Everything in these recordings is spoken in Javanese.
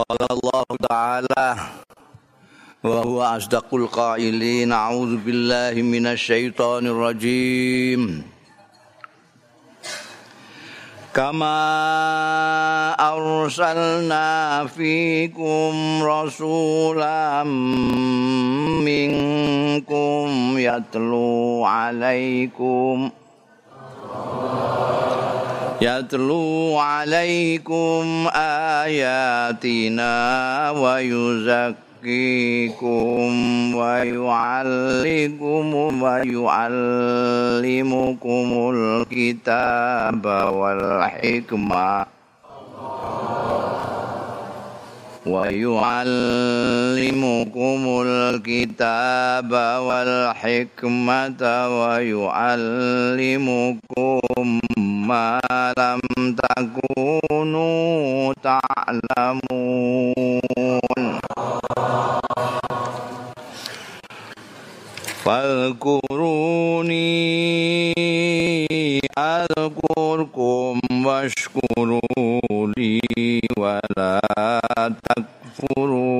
قال الله تعالى وهو أصدق القائلين. أعوذ بالله من الشيطان الرجيم. كما أرسلنا فيكم رسولا منكم يتلو عليكم يتلو عليكم آياتنا ويزكيكم ويعلمكم ويعلمكم الكتاب والحكمة ويعلمكم الكتاب والحكمة ويعلمكم ما لم تكونوا تعلمون فاذكروني أذكركم واشكروا لي ولا تكفرون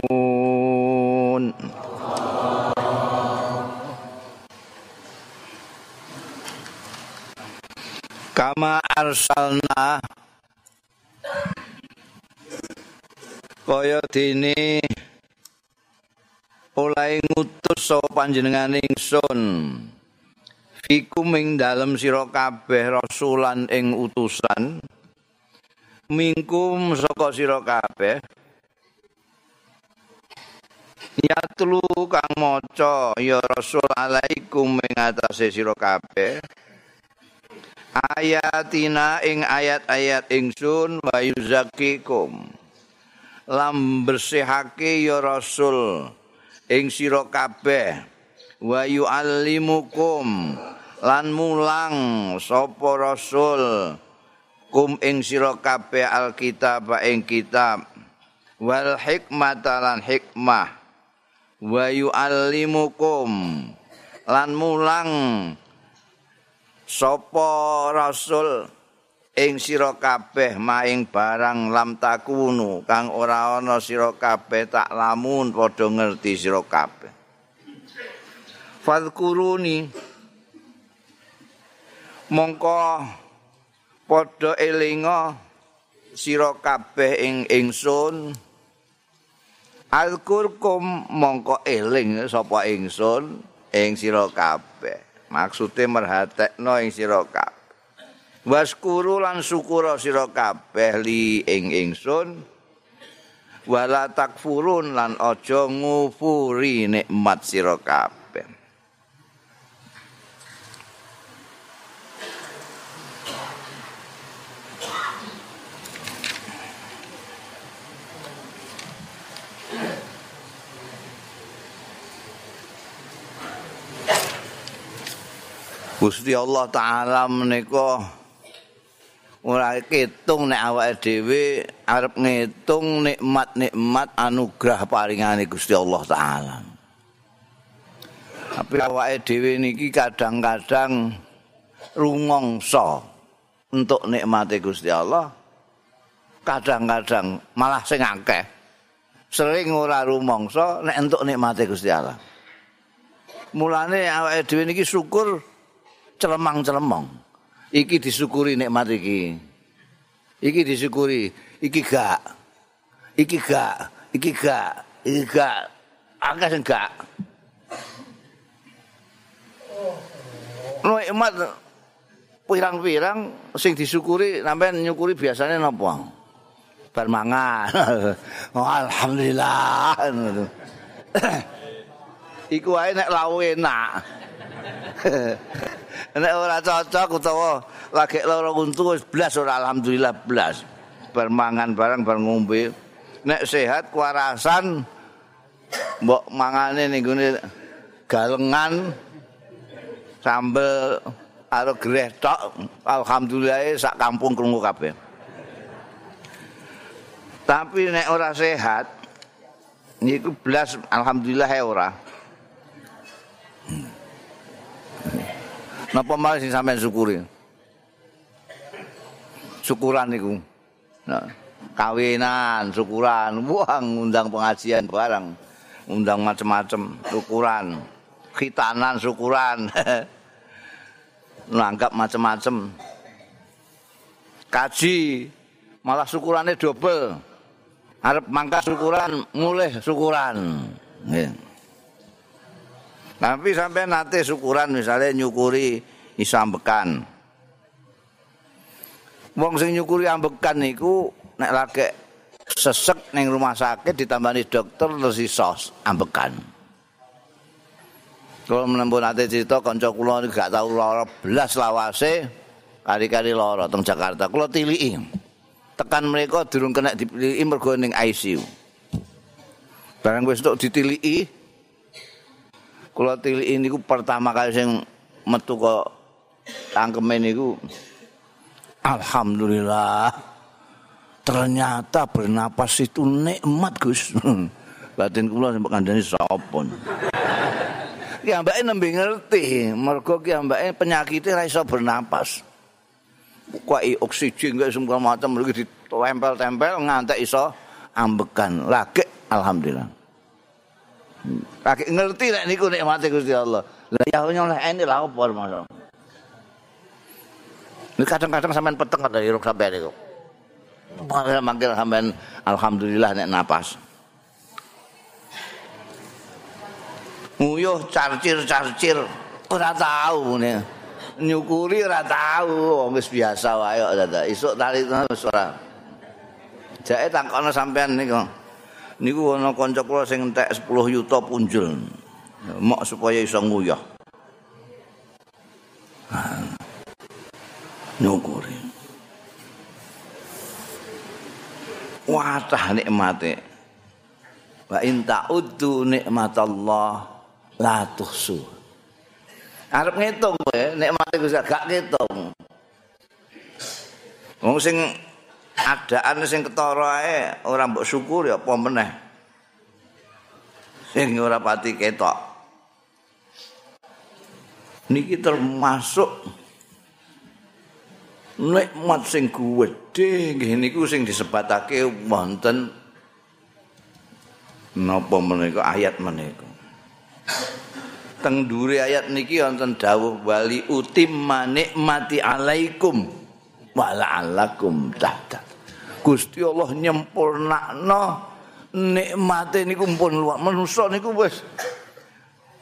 Kama arsalna. Kaya dene oleh ngutus sapa panjenengan ingsun. Fikum ing dalem sira kabeh rasulan ing utusan. Mingkum saka sira kabeh. Yatlu kang maca ya rasul alaikum ing atase sira kabeh ayatina ing ayat-ayat ingsun wa yuzakikum. Lam bersihake ya rasul ing sira kabeh. Wa yuallimukum lan mulang sapa rasul kum ing sira kabeh alkitab ing kitab. Wal hikmata lan hikmah. Wa yuallimukum lan mulang sapa rasul? Ing sira kabeh maing barang lam takunu kang ora ana sira kabeh tak lamun padha ngerti sira kabeh. Fadkuruni mongko padha elinga sira kabeh ing ingsun. Alkurkum mongko eling sapa ingsun ing sira kabeh maksude merhatekno ing sira kabeh. Waskuru lan syukur sira kabeh li ing ingsun. Wala takfurun lan aja ngufuri nikmat sira kabeh Gusti Allah taala menika ora ketung nek awake dhewe arep ngitung nikmat-nikmat anugerah paringane Gusti Allah taala. Tapi awake dhewe niki kadang-kadang rumangsa untuk nikmate Gusti Allah. Kadang-kadang malah sing akeh sering ora rumangsa nek entuk nikmate Gusti Allah. Mulane awake dhewe niki syukur celemang-celemong. Iki disyukuri nikmat iki. Iki disyukuri, iki gak. Iki gak, iki gak, iki gak. Akeh sing gak. Nikmat pirang-pirang sing disyukuri sampean nyukuri biasanya napa? Bar mangan. oh, alhamdulillah. Iku wae nek lawe enak. Nek ora cocok utawa lagi lara untu wis blas ora alhamdulillah blas. Bermangan barang bar ngombe. Nek sehat kuarasan mbok mangane ning gone galengan sambel karo greh tok alhamdulillah sak kampung krungu kabeh. Tapi nek ora sehat niku blas alhamdulillah ora. Napa malah sing sampean syukuri? Syukuran niku. Nah, kawinan, syukuran, wah ngundang pengajian barang, undang macam-macam, syukuran, khitanan, syukuran, nanggap macam-macam, kaji, malah syukurannya double, harap mangka syukuran, mulai syukuran. Tapi sampai nanti syukuran misalnya nyukuri isambekan. Wong sing nyukuri ambekan niku nek lagi sesek ning rumah sakit ditambani dokter terus iso ambekan. Kalau menempuh nanti cerita kanca kula gak tau lara belas lawase kali-kali lara teng Jakarta. Kula tiliki. Tekan mereka durung kena dipiliki mergo ning ICU. Barang wis tok ditiliki kula tiliki niku pertama kali sing metu kok tangkeme niku Alhamdulillah. Ternyata bernapas itu nikmat, Gus. Batin kula sampe kandhane sapa. Ki ambake nembe ngerti, mergo ki ambake penyakite ra iso bernapas. Kuwi oksigen gak semua macam lagi ditempel-tempel ngantek iso ambekan. Lagi alhamdulillah. Lagi ngerti nek niku nikmate Gusti Allah. Lah ya nyoleh ini lah apa masalah. Ini kadang-kadang sampean peteng ada iruk sampean itu. Manggil sampean alhamdulillah nek napas. Nguyuh carcir-carcir ora tahu nih. Nyukuri ora tahu wis biasa wae kok dadi. Isuk tali wis ora. Jake tangkono sampean niku. Niku ana kanca kula sing entek 10 yuta punjul. Mok supaya iso nguyuh. nyukuri. Watah nikmate. Wa in ta'uddu nikmatallah la tuhsu. Arep ngitung kowe nikmate Gusti gak ngitung. Wong sing adaan sing ketara ae ora mbok syukur ya apa meneh. Sing ora pati ketok. Niki termasuk nikmat sing gedhe nggih niku sing disebatake wonten napa menika ayat menika teng dure ayat niki wonten dawuh wali utimma nikmati alaikum wa la'allakum tahtad Gusti Allah nyempurnakno nikmate niku pun luar manusa niku wis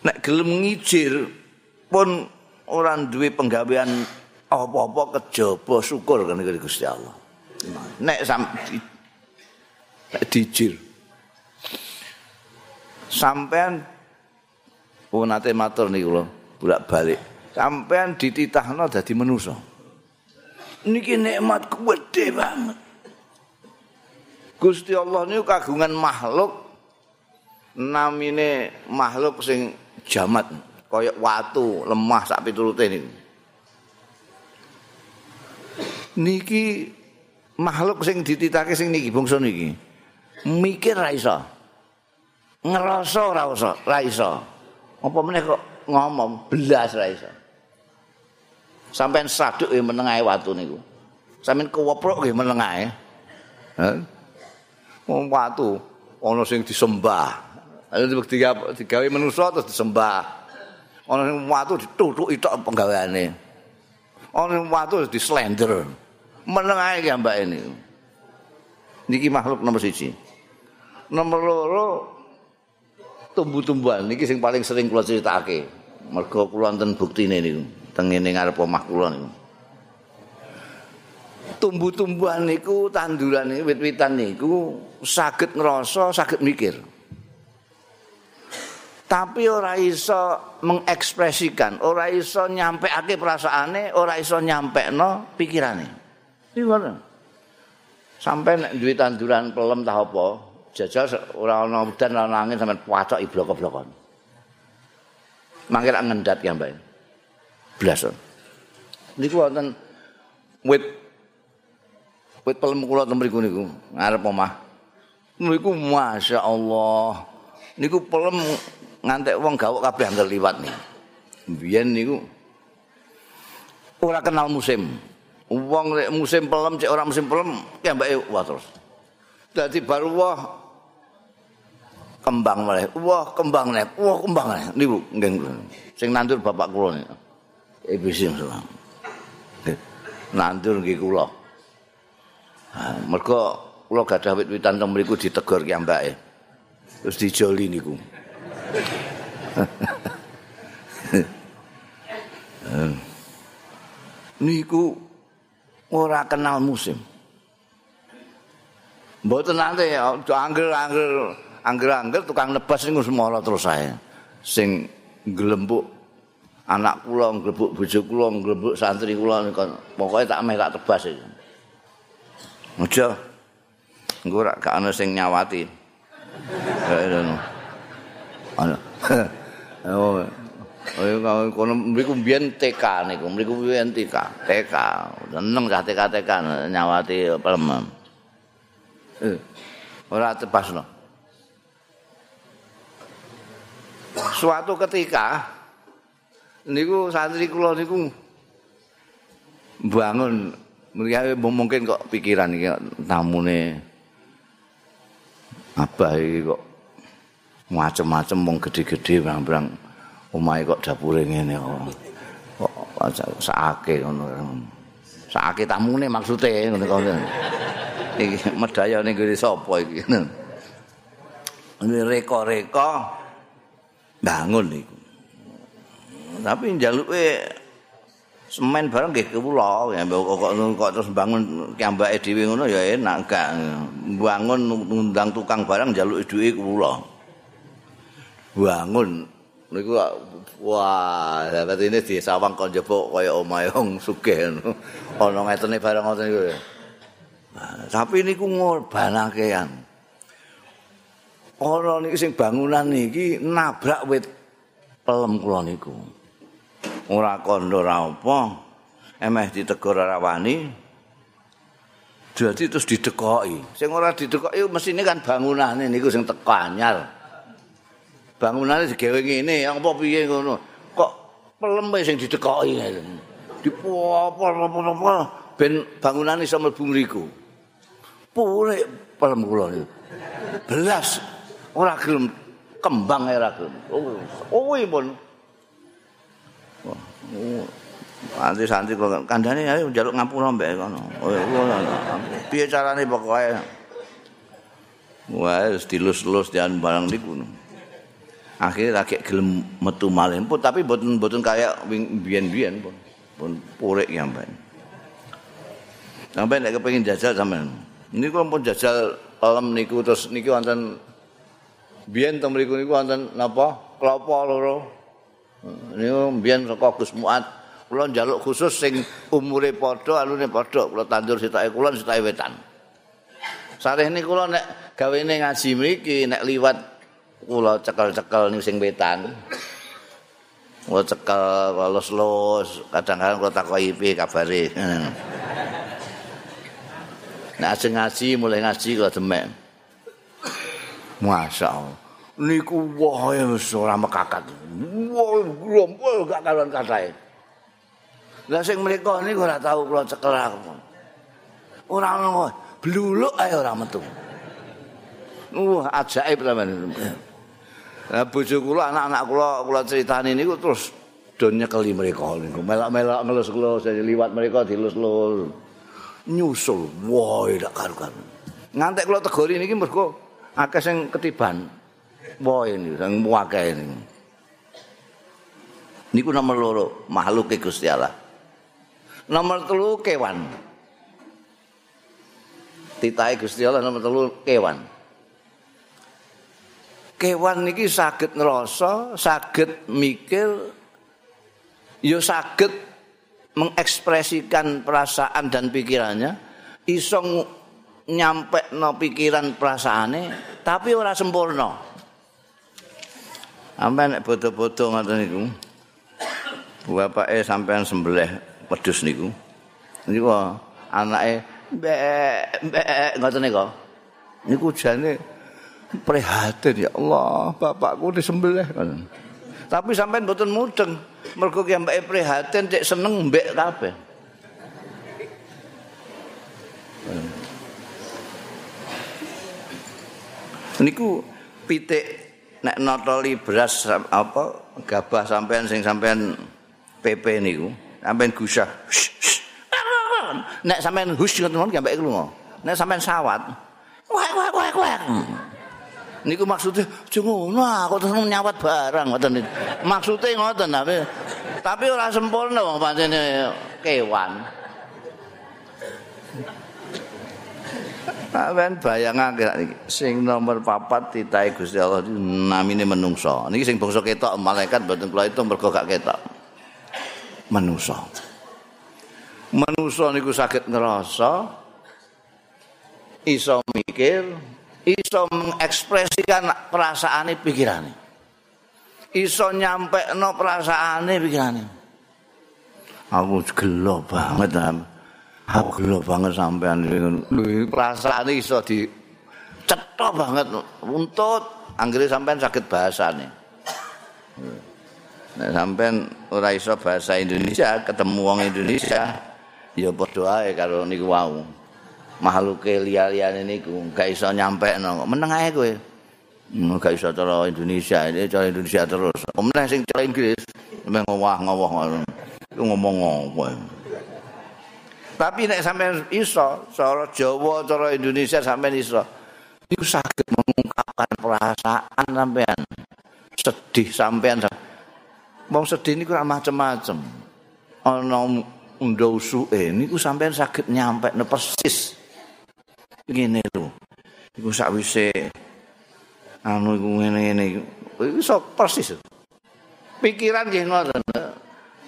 nek gelem ngijir pun ora duwe penggawean apa-apa kejaba syukur kan Gusti Allah. Nek sam nek dijir. Sampean oh nate matur niku lho, bolak-balik. Sampean dititahno dadi manusa. Niki nikmat gede banget. Gusti Allah niku kagungan makhluk namine makhluk sing jamat kaya watu, lemah sak piturute niku. niki makhluk sing dititake sing niki bangsa niki. Mikir ra iso. Ngerasa ra iso ra iso. Apa meneh kok ngomong belas ra iso. Sampean saduk ya menengahe watu niku. Sampean kewoprok nggih menengahe wong watu ana sing disembah ayo digawe manusa terus disembah ana sing watu ditutuk tok penggaweane ana sing watu dislender meneng ae ya mbak ini. Niki makhluk nomor siji. Nomor loro tumbuh-tumbuhan niki sing paling sering kula critakake. Mergo kula wonten buktine niku teng ngene ngarep omah kula niku. Tumbuh-tumbuhan niku tanduran niku wit-witan niku saged ngrasa, saged mikir. Tapi ora iso mengekspresikan, ora iso nyampeake perasaane, ora iso nyampekno pikirane. Iki Sampai nek duwe tanduran pelem tah apa, jajal ora ana udan ana angin sampean pacok iblok-blokon. Mangke ngendat ya, Mbak. Blas. Niku wonten wit wit pelem kula ten mriku niku, ngarep omah. Niku masyaallah. Niku pelem ngantek wong gawok kabeh angger liwat nih. Biyen niku ora kenal musim. Wong nek musim pelem cek ora musim pelem ya mbake wah terus. Dadi baru wah kembang malah. Wah, kembang nek. Wah, kembang nek. Niku nggih. Sing nandur bapak kula niku. Ibu sing Nandur nggih kula. mergo kula gadah wit-witan teng mriku ditegur ki ambake. Terus dijoli niku. niku ora kenal musim. Mboten nate angger-angger angger-angger tukang nebas niku semara terus saya. Sing glembuk anak kula, glembuk bojo kula, glembuk santri kula niku pokoke tak meh tak tebas iki. Aja. Engko ora gak ana sing nyawati. Ana. Oh, Oh, kono mriku mbiyen TK niku, mriku mbiyen TK, TK. Seneng cah TK TK nyawati pelem. Eh, ora tebasno. Suatu ketika niku santri kula niku bangun mriki mungkin kok pikiran iki tamune abah iki kok macem-macem wong gede-gede barang-barang. Omahe kok dapure ngene kok. Kok sakake ngono. Sakake tamune maksude ngono kok. Iki medaya ning gone sapa iki? Reka-reka bangun niku tapi njaluke semen bareng nggih kula kok kok terus bangun kiambake dhewe ngono ya enak gak bangun ngundang tukang barang njaluke duwe kula. Bangun niku wah dapat ini di sawang kon jebok kaya omahe wong sugih ana ngetene barang ngoten niku tapi niku ngorbanakean ora niki sing bangunan niki nabrak wit pelem kula niku ora kondo ora apa? Emeh ditegur ora wani. Jadi terus didekoki. Sing ora didekoki mesine kan bangunane niku sing teko anyar. Bangunane digawe ngene apa piye ngono? Kok peleme sing didekoki? Dipopol-popol ben bangunane iso mlebu mriku. Purik pelem kula niku. Belas. Ora gelem. Kembang ora gelem. Oh oh pun Nanti santi kok kandhane ayo njaluk ngapura mbek kono. Oh, piye carane pokoke. Wah, dilus-lus dian barang niku. akhirnya lagi gelem metu malih. Pun tapi mboten kaya biyen-biyen pun. Pun purik ya mbak sampai nek kepengin jajal sampean niku pun jajal pelem niku terus niku wonten biyen to mriku niku wonten napa? Klopo loro niku biyen saka Gus Muat kula njaluk khusus sing umure padha alune padha kula tandur sitake kula sitake wetan sareh niku kula nek gawene ngaji mriki nek liwat kula cekel-cekel ning sing wetan. Kula cekel los-los, kadang-kadang kula takoki piye kabare. Nah, sing ngaji mulai ngaji kula demek. Masyaallah. Niku wis ora mekakat. Wah, grompol gak kalon katae. Lah sing mriko niku ora tau kula cekel aku. Ora ngono. Bluluk ae ora metu. Wah, ajaib teman. Nah, bojo kula anak-anak kula kula critani niku terus do nyekeli mereka niku. Melak-melak ngelus-ngelus liwat mereka dilus-lus. Nyusul. Wah, dak karuan. Ngantek kula tegori niki mergo akeh sing ketiban. Wah, ini sing akeh ini. Niku nomor loro, makhluk Gusti Allah. Nomor telu kewan. Titahe Gusti Allah nomor telu kewan. kewan niki saged ngrasa, saged mikir, ya saged mengekspresikan perasaan dan pikirannya, iso nyampe no pikiran perasaane, tapi ora sempurna. Sampai nek bodoh-bodoh ngoten niku. Bapake sampean sembelih wedhus niku. Niku anake mbek mbek ngoten niku. Niku jane prihatin ya Allah bapakku disembelih tapi sampai mboten mudeng mergo ki mbake prihatin cek seneng mbek kabeh niku pitik nek notoli beras apa gabah sampean sing sampean PP niku sampean gusah nek sampean hus ngoten sampe lunga. Nek sampean sawat wek wek wek wek. Niku maksude aja ngono aku terus nyawat barang ngoten maksude ngoten tapi tapi ora sempurna wong pancene kewan Sampeyan bayangake sing nomor papat titahe Gusti Allah namine menungso. Niki sing bangsa ketok malaikat mboten kula itu mergo gak ketok. Menungso. Menungso niku saged ngerasa iso mikir, iso mengekspresikan perasaane pikirane. Iso nyampe no perasaane pikirane. Aku gelo banget Aku gelo banget sampean perasaan iso di cetok banget untuk anggere sampean sakit bahasane. Nek sampean ora iso bahasa Indonesia, ketemu wong Indonesia, ya padha ae karo niku wau. Makhluke liya-liyane niku gak iso nyampe no. Meneng ae kowe. Hmm, gak iso cara Indonesia, ini cara Indonesia terus. Kemudian sing cara Inggris, ngowah-ngowah ngono. ngomong apa? Tapi nek sampean iso, cara Jawa, cara Indonesia sampean iso. Iku saged mengungkapkan perasaan sampean. Sedih sampean. Wong sedih niku ora macem-macem. Ana unda usuke niku sampean saged nyampe ne persis. Ngene lho. Iku sakwise anu iku ngene-ngene iku iso persis. Pikiran nggih ngoten.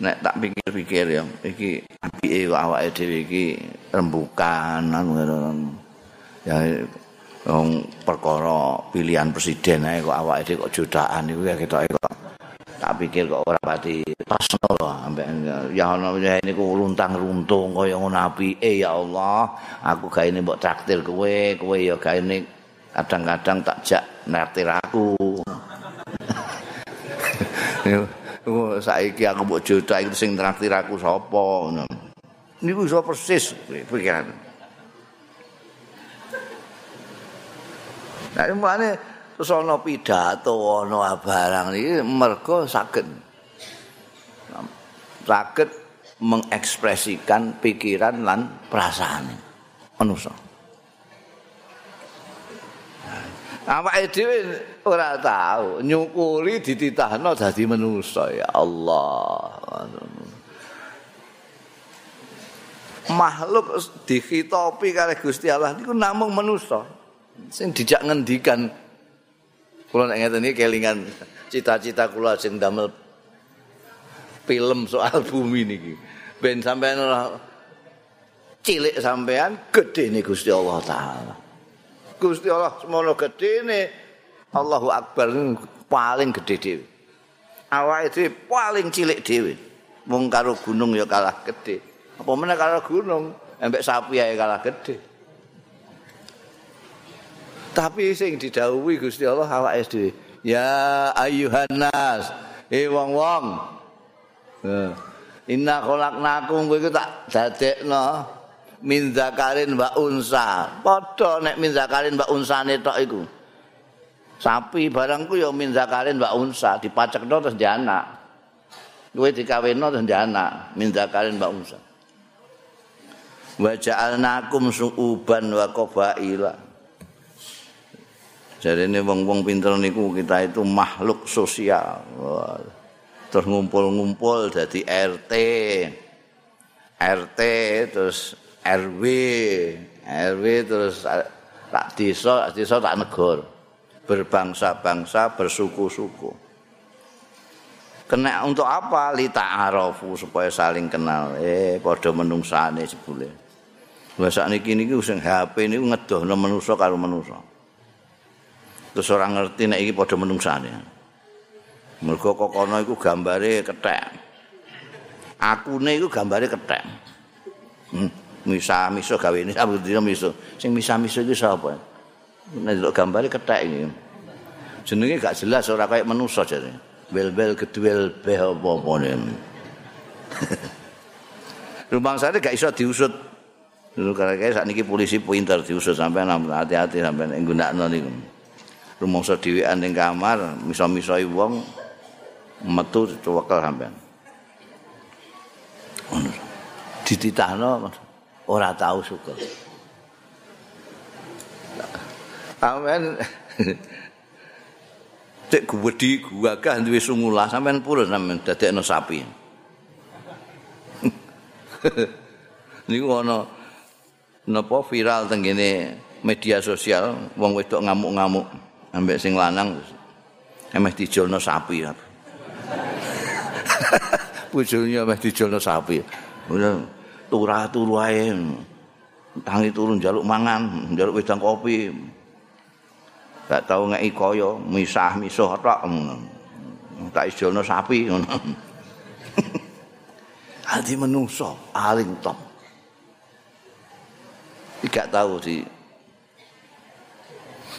Nek tak pikir-pikir ya iki apike awake dhewe iki rembukan anu ya wong perkara pilihan presiden ae kok awake dhewe kok jutaan iku ya ketoke kok tak pikir kok ora pati lho ambek ya ono ya niku luntang runtung kaya ngono apike ya Allah. Aku gawe mbok traktir kowe kowe ya gawe kadang-kadang tak jak naktir aku saiki aku mbok jodoh iki sing traktir aku sapa ngono. Niku iso persis pikiran. Nah, mulane terus ana pidato ana barang iki mergo saged saged mengekspresikan pikiran lan perasaan manusia. awake dhewe ora tahu nyukuri dititahno dadi manusa ya Allah. Makhluk dikhitopi kali Gusti Allah niku namung manusa. Sing dijak ngendikan kula nek ngeten iki kelingan cita-cita kula sing damel film soal bumi niki. Ben sampean cilik sampean gedhe nih Gusti Allah taala. Gusti Allah semono gedene Allahu Akbar paling gede dhewe. Awake dhewe paling cilik dhewe. Wong karo gunung ya kalah gede. Apa meneh karo gunung, embek sapi ae kalah gede. Tapi sing didhawuhi Gusti Allah awake dhewe, ya ayyuhan nas, eh wong-wong. Inna khalaqnakum kowe tak dadekno min zakarin wa unsa. Padha nek min zakarin wa unsane tok iku. Sapi barangku ya min zakarin wa unsa, dipacekno terus di anak. Kowe dikawinno terus di anak, min zakarin wa unsa. Wa ja'alnakum su'uban wa qabaila. Jadi ini wong-wong pinter niku kita itu makhluk sosial. Terus ngumpul-ngumpul jadi RT. RT terus RW, RW terus tak desa, desa tak negor. Berbangsa-bangsa, bersuku-suku. Kena untuk apa? Lita arafu supaya saling kenal. Eh, pada menungsane sebule. Bahasa niki niki usang HP ini ngedoh no menungso karo menungso. Terus orang ngerti nek iki pada menungsane. Mergo kokono iku gambare kethek. Akune iku gambare kethek. Hmm. misa miso gawe ini dina miso sing misa miso itu sapa nek gambare kethek iki jenenge gak jelas ora kaya manusa jare. Bel-bel gedwel beh apa-apa ne rumang sare gak iso diusut. Dulu karena kayak saat ini polisi pinter diusut sampai hati-hati sampai nggunakno niku. Rumangsa dhewean ning kamar misa-misoi wong metu cewekel sampean. Dititahno ora tahu syukur sampean cek gwedi gagah duwe sungulah sampean purun sampean dadekno sapi. Niku ana napa viral teng media sosial wong wedok ngamuk-ngamuk ambek sing lanang emeh dijolno sapi bojone emeh dijolno sapi. Turah turu ae tangi turun jaluk mangan jaluk wedang kopi gak tau ngeki kaya misah misuh tok. Tak ijono sapi ngono. Ati menungso aling top tidak tahu sih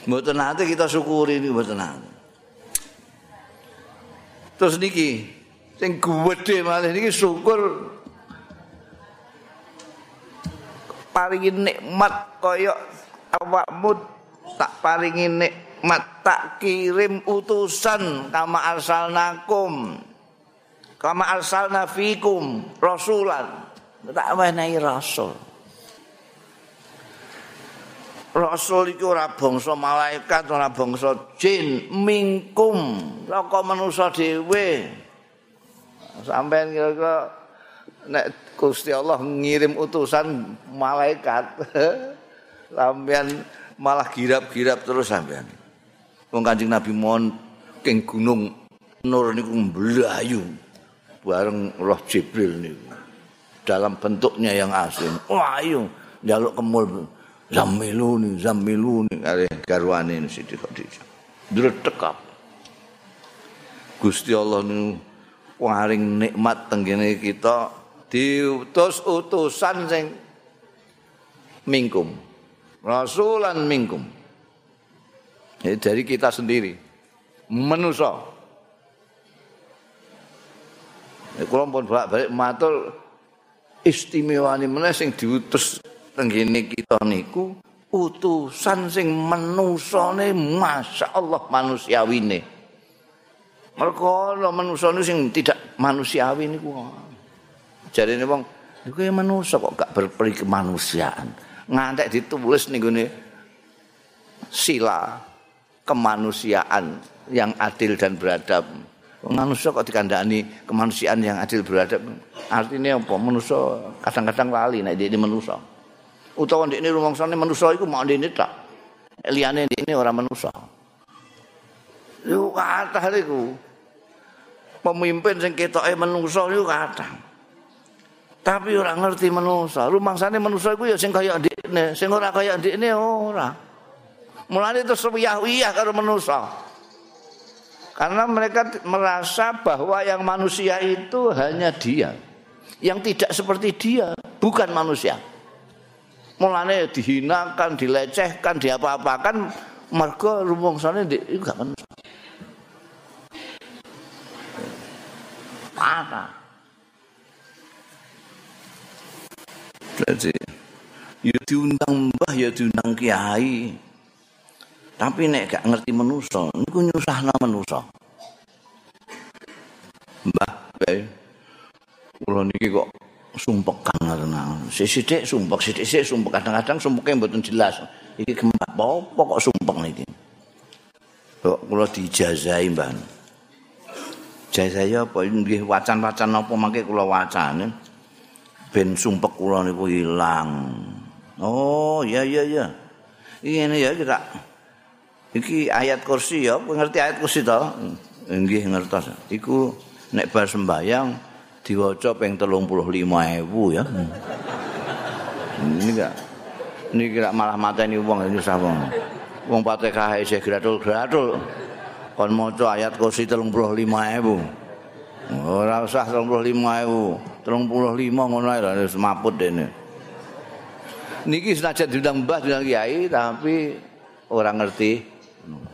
mboten nate kita syukuri ini mboten nate. Terus niki sing gede malah niki syukur paringi nikmat kaya awakmu tak paringi nikmat tak kirim utusan kama arsalnakum kama arsalna fikum rasulan. Tak wenehi rasul. Rasul iku ora bangsa malaikat ora bangsa jin mingkum. Saka manusa dhewe. Sampean kira-kira nek Gusti Allah ngirim utusan malaikat sampean malah girap-girap terus sampean. Wong Kanjeng Nabi mon king gunung Nur niku mblayu bareng Roh Jibril niku. Dalam bentuknya yang asing. Wah, ayo njaluk kemul zamiluni zamiluni kare garwane Siti Khadijah. Dretekap. Gusti Allah niku paling nikmat tenggene kita diutus utusan sing mingkum. Rasulan minkum. Jadi dari kita sendiri. Menusa. Ya kula pun balik matur istimewane meneh sing diutus tenggene kita niku utusan sing menusane masyaallah manusiawine. Mergo ana manusa sing tidak manusiawi niku. Jarene wong niku ya manusa kok gak berperi kemanusiaan. Ngantek ditulis nih gini sila kemanusiaan yang adil dan beradab. Manusia kok dikandani kemanusiaan yang adil beradab. Artinya apa? Manusia kadang-kadang lali nek ini manusia. Utawa ini rumangsane manusia iku mau ini tak. Liyane ini orang manusia. Lu kata iku. Pemimpin sing ketoke manusia iku kata. tapi ora ngerti manusa. Rumangsane manusa iku ya sing kaya ndekne, sing ora kaya ndekne ora. Mulane terus wiyah-wiyah karo manusa. Karena mereka merasa bahwa yang manusia itu hanya dia. Yang tidak seperti dia, bukan manusia. Mulane dihinakan, dilecehkan, diapa-apakan mergo rumangsane ndek iku gak manusia. Parah. Jadi ya diundang mbah ya diundang kiai. Tapi nek gak ngerti menusa, niku nyusahna menusa. Mbah, bae. Kula niki kok sumpekan karena sithik sumpek sithik sumpek kadang-kadang sumpeke mboten jelas. Iki gempa apa kok sumpek niki. Kok kula dijazahi, Mbah. Jazahi apa nggih wacan-wacan apa mangke kula wacane. ben sumpek kula niku ilang. Oh, iya iya iya. Ini ya kita. Iki ayat kursi ya, ngerti ayat kursi to? Nggih ngertos. Iku nek bar sembayang diwaca ping 35.000 ya. Ini enggak. Ini kira malah mateni wong nyusah wong. Wong Fatihah isih gratul-gratul. Kon maca ayat kursi 35.000. Ora usah 35.000. telung puluh lima ngono ae semaput dene. Niki senajan diundang mbah diundang kiai tapi orang ngerti.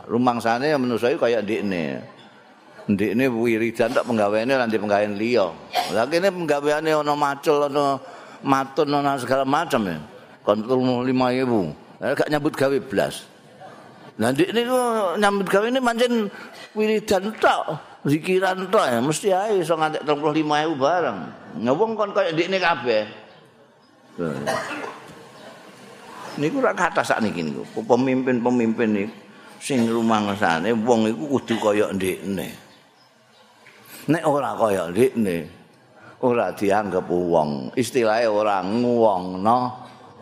Rumangsane yang menurut saya kayak ndikne. Ndikne wiridan tak penggaweane nanti penggawean liya. Lah kene penggaweane ana macul ana matun ana segala macam ya. Kon 35.000. Lah gak nyambut gawe blas. Lah ndik niku nyambut gawe ini mancen wiridan tok, zikiran tok ya mesti ae iso nganti 35.000 bareng. Ngewong kon kaya ndikne kabeh. Niku ra kata sak niki niku. Pemimpin-pemimpin niku sing rumangsane wong iku kudu kaya ndikne. Nek ora kaya ndikne, ora dianggap wong. Istilahnya ora nguwongno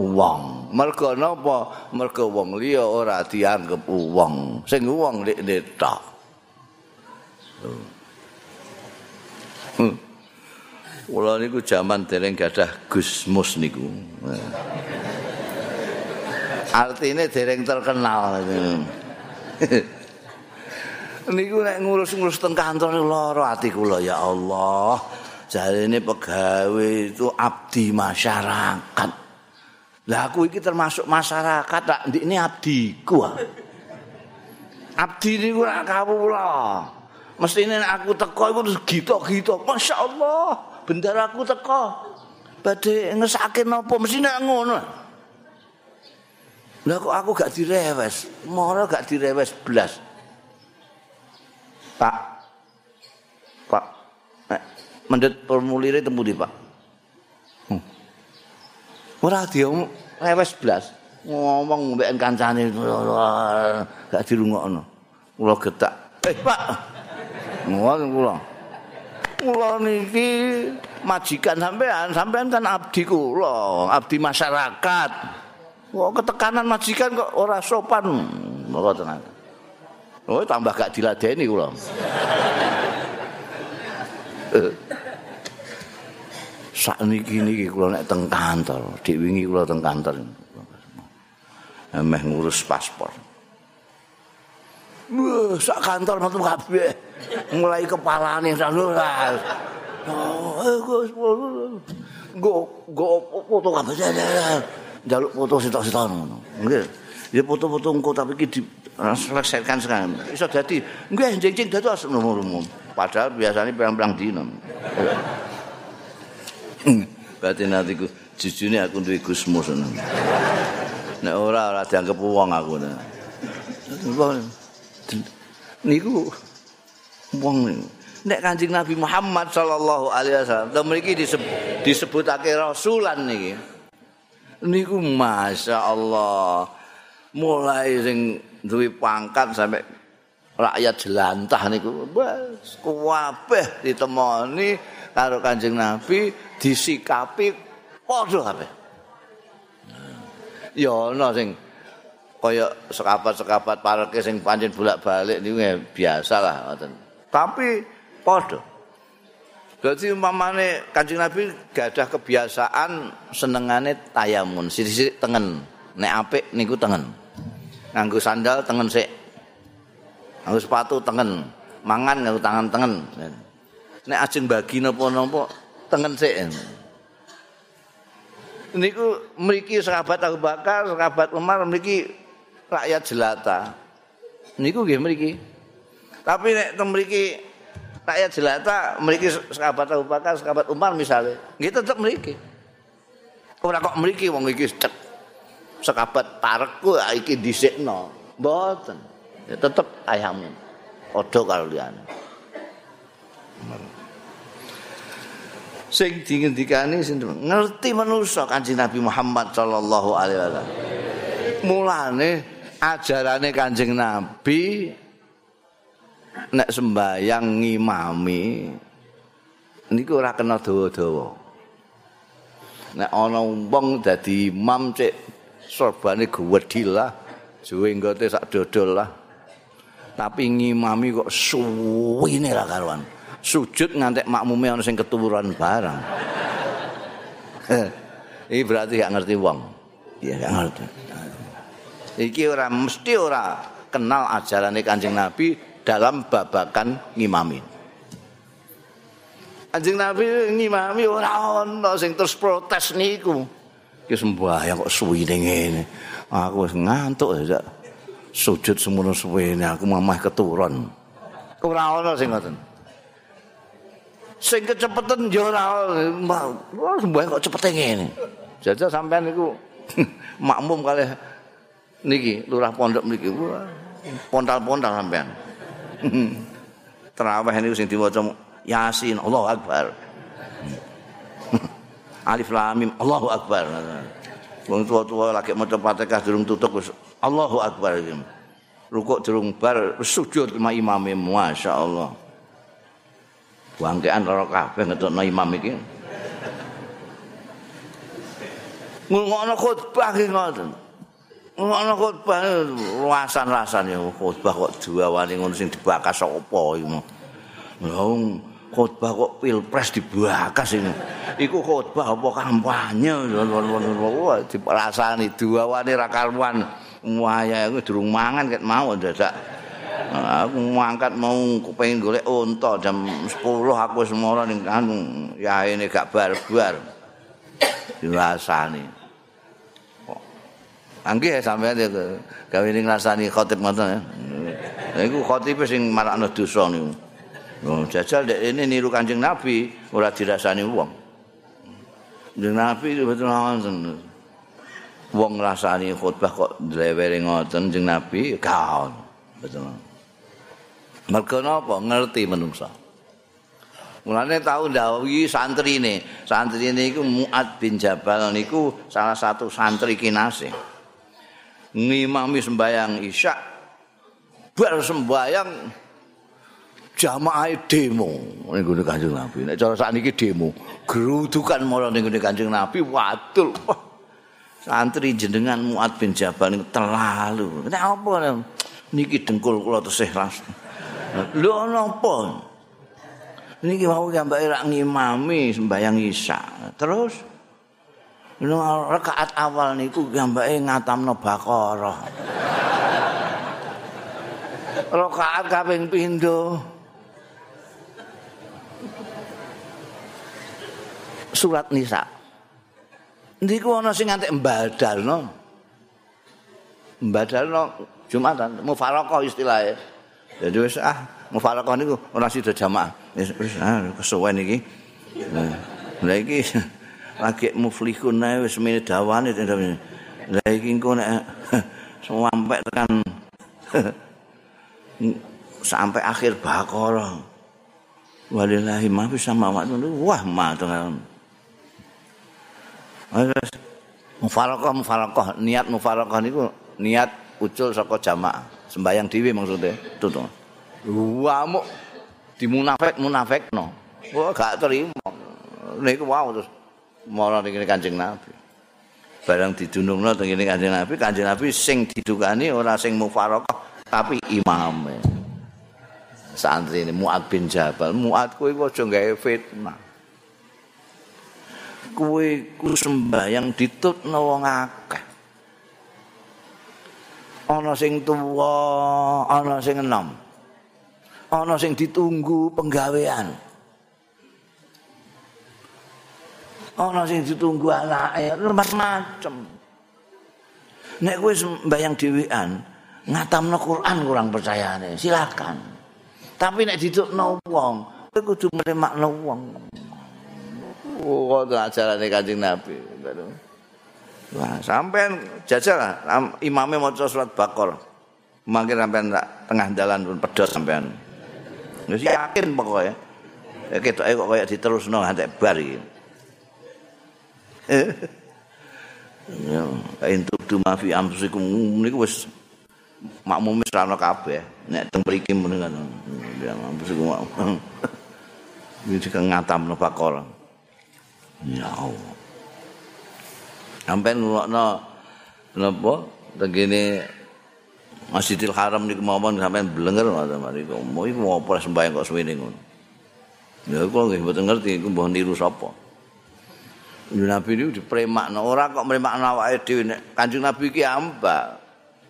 wong. Mergo napa? Mergo wong liya ora dianggep wong. Sing wong nek tok. Hmm. Kula niku jaman dereng gadah Gusmus niku. Artine dereng terkenal. niku nek ngurus-ngurus teng kantor lara ati kula ya Allah. Jarine pegawai itu abdi masyarakat. Lah aku iki termasuk masyarakat tak ini abdiku. Abdi niku ora kawula. Mestine aku teko iku terus gitok-gitok. Masyaallah, bendaraku teko. Badhe ngesake napa mestine ngono. Lah kok aku gak direwes. Moro gak direwes blas. Pak. Pak. Eh, mendet formulire temu di, Pak. ora diomong rewes blas ngomong mbek kancane gak dirungokno kula getak eh pak ngono kula kula niki majikan sampean sampean kan abdi kula abdi masyarakat kok ketekanan majikan kok ora sopan kok tenan Oh tambah gak diladeni kula. sak niki niki kula nek teng kantor, dik wingi kula teng kantor. Emeh ngurus paspor. Wah, sak kantor metu kabeh. Mulai kepalane sanu. Oh, eh, Gus, go go foto kabeh. Jaluk foto sitok-sitok ngono. Nggih. Ya foto-foto engko tapi iki di selesaikan sekarang. Iso dadi nggih jeng-jeng dados nomor umum. Padahal biasanya perang-perang dino. Berarti nanti ku jujune aku duwe Gusmus ngono. Nek ora ora dianggep wong aku. Niku wong nek Kanjeng Nabi Muhammad sallallahu alaihi wasallam to mriki disebutake rasulan niki. Niku Masya Allah mulai sing duwe pangkat sampai rakyat jelantah niku wis kuwabeh ditemoni karo Kanjeng Nabi disikapi padha kabeh. Ya ana sing kaya sekapat-sekapat parke sing pancen bolak-balik niku biasa lah ngoten. Tapi padha. Berarti umpamane Kanjeng Nabi gadah kebiasaan senengane tayamun, sisi tengen. Nek apik niku tengen. Nganggo sandal tengen sik. Nganggo sepatu tengen. Mangan nganggo tangan tengen. Nek ajeng bagi napa-napa tengen sik. Niku mriki sahabat Abu Bakar, sahabat Umar mriki rakyat jelata. Niku nggih mriki. Tapi nek teng mriki rakyat jelata, mriki sahabat Abu Bakar, sahabat Umar misalnya, nggih tetep mriki. Ora kok mriki wong iki cek sahabat parekku iki dhisikno. Mboten. Ya tetep ayam. Odo karo liyane. sing dingendikani sinten ngerti manusa Kanjeng Nabi Muhammad sallallahu alaihi wasallam mulane ajarane Kanjeng Nabi nek sembayang ngimami niku ora kena dawa-dawa nek ana wong dadi imam cek sorbane gwedhil lah juwenggote sak dodol lah tapi ngimami kok suwine ra karuan sujud ngantek makmume ana sing keturunan barang. Iki berarti gak ngerti wong. Iya gak ngerti. Iki ora mesti ora kenal ajarane Kanjeng Nabi dalam babakan ngimami. Kanjeng Nabi ngimami ora ana sing terus protes niku. Ki sembahyang kok suwine ngene. Aku wis ngantuk ya. Sujud semono suwene aku mamah keturun. Ora ana sing ngoten. sing kecepetan yo ora wah sembahyang kok cepet ngene. Jajal sampean niku makmum kali niki lurah pondok niki. Wah, Pontal-pontal sampean. Terawih niku sing diwaca Yasin, Allahu Akbar. Alif Lam Mim, Allahu Akbar. Wong tua-tua lagi maca Fatihah durung tutup wis Allahu Akbar iki. Rukuk durung bar sujud sama imame masyaallah. Bangkean ora kabeh ngetokno imam iki. Ngono khotbah iki ngoten. Ngono khotbah luasan-lasan ya khotbah kok diwawani ngono sing dibakas apa iki. Wong khotbah kok pilpres dibakas ini. Iku khotbah apa kampanye diperasani diwawani ra karuan. Waya iku durung mangan ket mau dadak. Aku ngangkat mau kepengin golek unta jam 10 aku mara ning anu yaene gak barbar. Dirasani. Angge sampean ya gawe ning ngrasani khotib ngoten ya. Iku khotib sing marakno dosa niku. Oh, jajal dek ini niru Kanjeng Nabi ora dirasani wong. Kanjeng Nabi itu betul ngoten. Wong ngrasani khutbah kok drewere ngoten Kanjeng Nabi kaon. Betul. Mergo napa? Ngerti menungsa. Mulane tahu ndawi santri ini. Santri ini iku Muad bin Jabal niku salah satu santri kinase. Ngimami sembayang isya bar sembayang jamaah demo. Ning gone Kanjeng Nabi. Nek cara sakniki demo gerudukan marang ning gone Kanjeng Nabi wadul santri jenengan Muad bin Jabal niku terlalu. Nek apa niki dengkul kula tesih ras. Lho napa niki mau gambake rak ngimami sembayang isya terus Nang rakaat awal niku gambake ngatamno Baqarah. rakaat kaping pindho surat Nisa. Niku ana sing nganti mbadalno. Mbadalno Jumatan, mufaraqah istilahnya. Jadi wis ah mufaraqah niku ora sida jamaah. Wis ah kesuwen iki. Nah, iki lagi muflihun ae wis mene dawane lha iki engko nek sampai tekan sampai akhir bakara. Walillahi ma fi samawati wah matur Terus mufaraqah mufaraqah niat mufaraqah niku niat ucul saka jamaah. Sembayang dhewe maksudnya itu to wamuk dimunafik munafik no. Wah gak terima. Niku wow terus mara ning Kanjeng Nabi. Barang didunungno teng ngene Kanjeng Nabi, Kanjeng Nabi sing didukani ora sing mufaraqah tapi imame. Santri ini Mu'ad bin Jabal, Mu'ad kowe aja gawe fitnah. Kowe ku sembayang ditutno wong akeh. Ana sing tuwa, ana sing enom. Ana sing ditunggu penggawean. Ana sing ditunggu anake macam-macam nek kowe mbayang dhewean ngatamno Quran kurang percayane silakan tapi nek ditukno wong kowe kudu mremakno wong Oh, ajarane Kanjeng Nabi. Wah, sampean jajal lah imame maca surat Baqarah. Mangke sampean tengah dalan pun pedos sampean. Wis yakin pokoke. Ya ketoke kok kaya diterusno nganti bar iki. Ya entuk tu mafi amsikum niku wis makmum wis ana kabeh nek teng mriki meneng ya amsikum iki kang ngatam no bakal ya Allah sampai ngrungokno napa tegene Masjidil Haram niku mawon sampean blenger ngoten mriku. Mau iku apa sembahyang kok suwene ngono. Ya kok nggih mboten ngerti iku mbah niru sapa. Nabi ini dipremakno ora kok mremakno awake dhewe nek Kanjeng Nabi iki amba.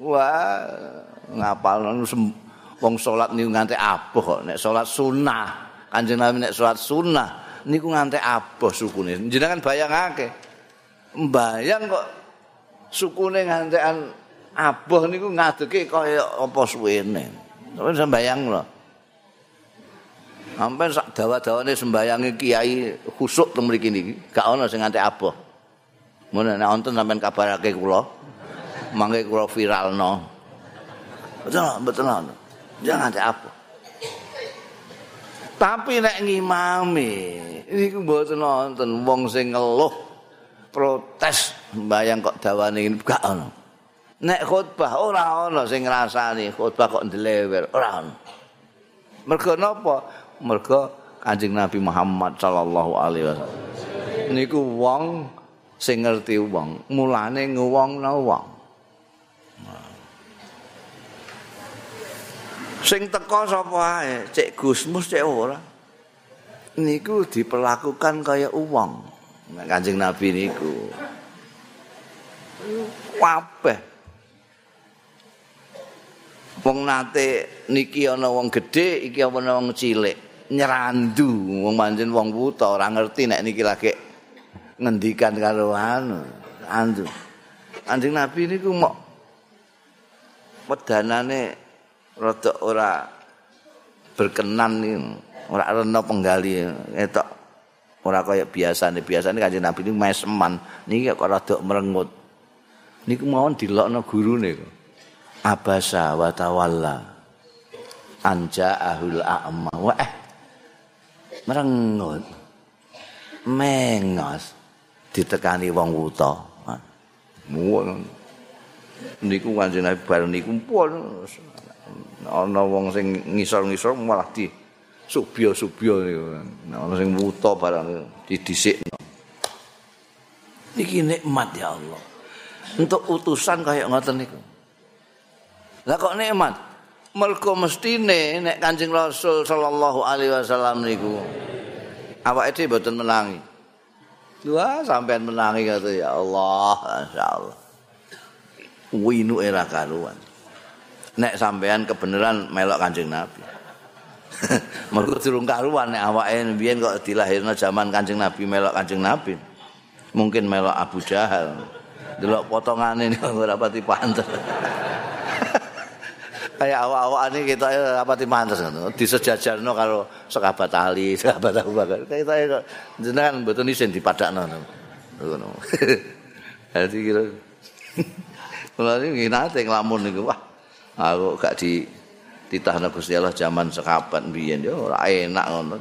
Wah, ngapalno wong salat niku nganti aboh kok nek salat sunah. Kanjeng Nabi nek salat sunah niku nganti aboh sukune. Jenengan bayangake. Mbayang kok sukune ngantekan aboh niku ngadeke kaya apa suwene. Tapi sambayang lho. Sampai sak dawa-dawane sembayangi kiai khusuk teng mriki niki, gak ana sing nganti aboh. Mun nek wonten sampean kabarake kula. Mangke kula viralno. Betul, betul. Jangan ada apa. Tapi nek ngimami, niku mboten nonton wong sing ngeluh protes mbayang kok dawane ini gak ono. Nek khutbah ora ono sing ngrasani khutbah kok ndelewer, ora ono. Mergo napa? Mergo Kanjeng Nabi Muhammad sallallahu alaihi wasallam. Niku wong sing ngerti wong, mulane ngwongno wong. Sing teko sapa ae, cek Gusmus cek ora. Niku diperlakukan kaya uang. Kanjeng Nabi niku. Kabeh. Wong nate niki ana wong gedhe, iki ana wong cilik. Nyerandu. Wong manjen wong buta ora ngerti nek niki lagi ngendikan karo anu. Andu. Kanjeng Nabi niku mok wedanane rada ora berkenan nih ora rena penggali etok. Ora kaya biasane biasane kanjeng Nabi ini meseman. Niki kok rada merengut. Niku mawon dilokno gurune abasa wa tawalla anja ahul a'ma. Wa eh merengut mengos ditekani wong wuta niku kanjeng Nabi bareng niku pun ana wong sing ngisor-ngisor malah di subya-subya niku. Ana sing wuta barang didhisikno. Iki nikmat ya Allah. Untuk utusan kaya ngoten niku. Lah kok nikmat? Mergo mestine nek Kanjeng Rasul sallallahu alaihi wasallam niku awake dhewe mboten menangi. Wah, sampean menangi kata ya Allah, insyaallah. Winu era karuan. nek sampean kebenaran melok Kanjeng Nabi. Mergo durung karuan nek awake biyen kok dilahirno zaman Kanjeng Nabi melok Kanjeng Nabi. Mungkin melok Abu Jahal. Delok potongane ora pati pantes. Kayak awak-awak ini kita ora pati pantes ngono. Disejajarno karo sekabat Ali, sekabat Abu Bakar. Kita jenengan mboten isin dipadakno ngono. Jadi kira Mulane nginate nglamun niku wah aku gak di titahna Gusti Allah zaman sekabat biyen yo ora enak ngono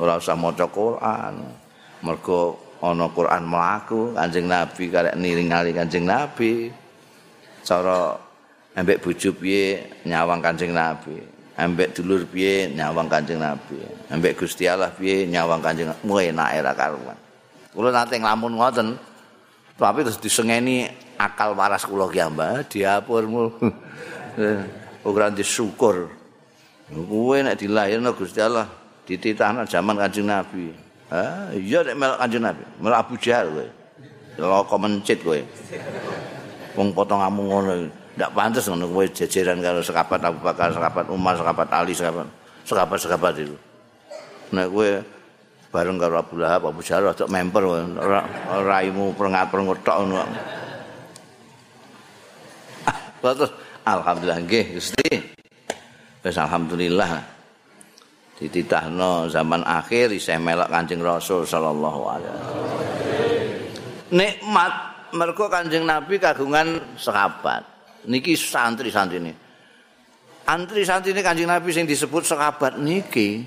ora usah maca Quran mergo ana Quran mlaku Kanjeng Nabi karek niringali Kanjeng Nabi cara ambek bojo piye nyawang Kanjeng Nabi ambek dulur piye nyawang Kanjeng Nabi ambek Gusti Allah piye nyawang Kanjeng Nabi enak era karuan kula nate nglamun ngoten tapi terus disengeni akal waras kula ki diapurmu ora disyukur. Kuwe nek dilahirno Gusti Allah dititahna zaman Kanjeng Nabi. Ha, iya nek melok Kanjeng Nabi, melok Abu Jahal kowe. Loko mencit kowe. Wong potonganmu ngono, ndak pantes ngono kowe jejeran karo sekabat Abu Bakar, sekabat Umar, sekabat Ali, sekabat sekabat-sekabat itu. Nek kowe bareng karo Abu Lahab, Abu Jahal rada memper raimu perengat-perengut tok ngono. Terus Alhamdulillah nggih Gusti. Wis alhamdulillah. Dititahno zaman akhir isih melok Kanjeng Rasul sallallahu alaihi wasallam. Nikmat mergo Kanjeng Nabi kagungan sahabat. Niki santri-santri ini. Antri santri ini Kanjeng Nabi sing disebut sahabat niki.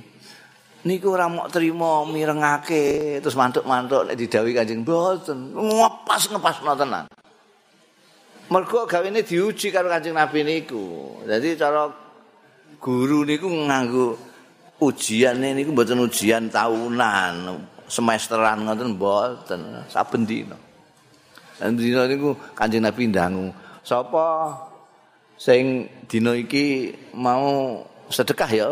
Niku ora mok trimo mirengake terus mantuk-mantuk nek didhawuhi Kanjeng mboten. Ngepas ngepas tenan. mergo gawene diuji karo Kanjeng Nabi niku. Dadi cara guru niku nganggo ujian niku mboten ujian tahunan, semesteran ngoten mboten, saben dina. Dan dina niku Kanjeng Nabi ndangu, sapa sing dina iki mau sedekah ya?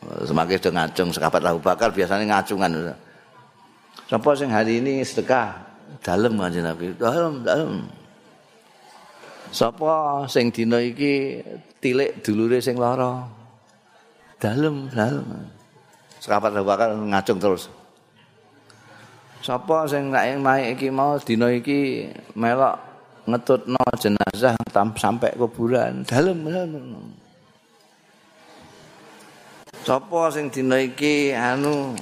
Semakin sudah ngacung sekapat tahu bakar biasanya ngacungan. Sapa sing hari ini sedekah? Dalem kanjeng Nabi. Dalem, dalem. Sapa sing dina iki tilik dulure sing lara? Dalem, dalem. Sekapat bakal ngacung terus. Sapa sing naik iki mau dina iki melok ngetutno jenazah tam sampai kuburan? Dalem. Sapa sing dina iki anu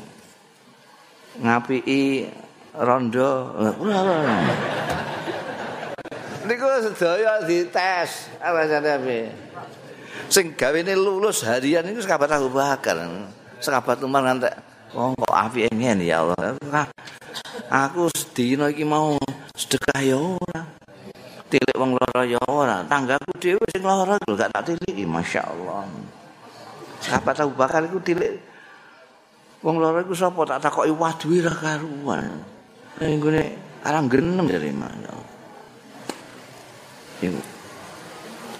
ngapiki rondo? niku sedaya dites apa Sing gawene lulus harian itu sahabat Abu Bakar. Sahabat Umar ngantek, "Oh, kok apike ngene ya Allah." Aku sedina iki mau sedekah ya ora. Tilik wong lara ya ora. Tanggaku dhewe sing lara lho gak tak tiliki, masyaallah. Sahabat Abu Bakar iku tilik wong lara iku sapa tak takoki waduh ora karuan. Ning gone arang genem dari mana. Iku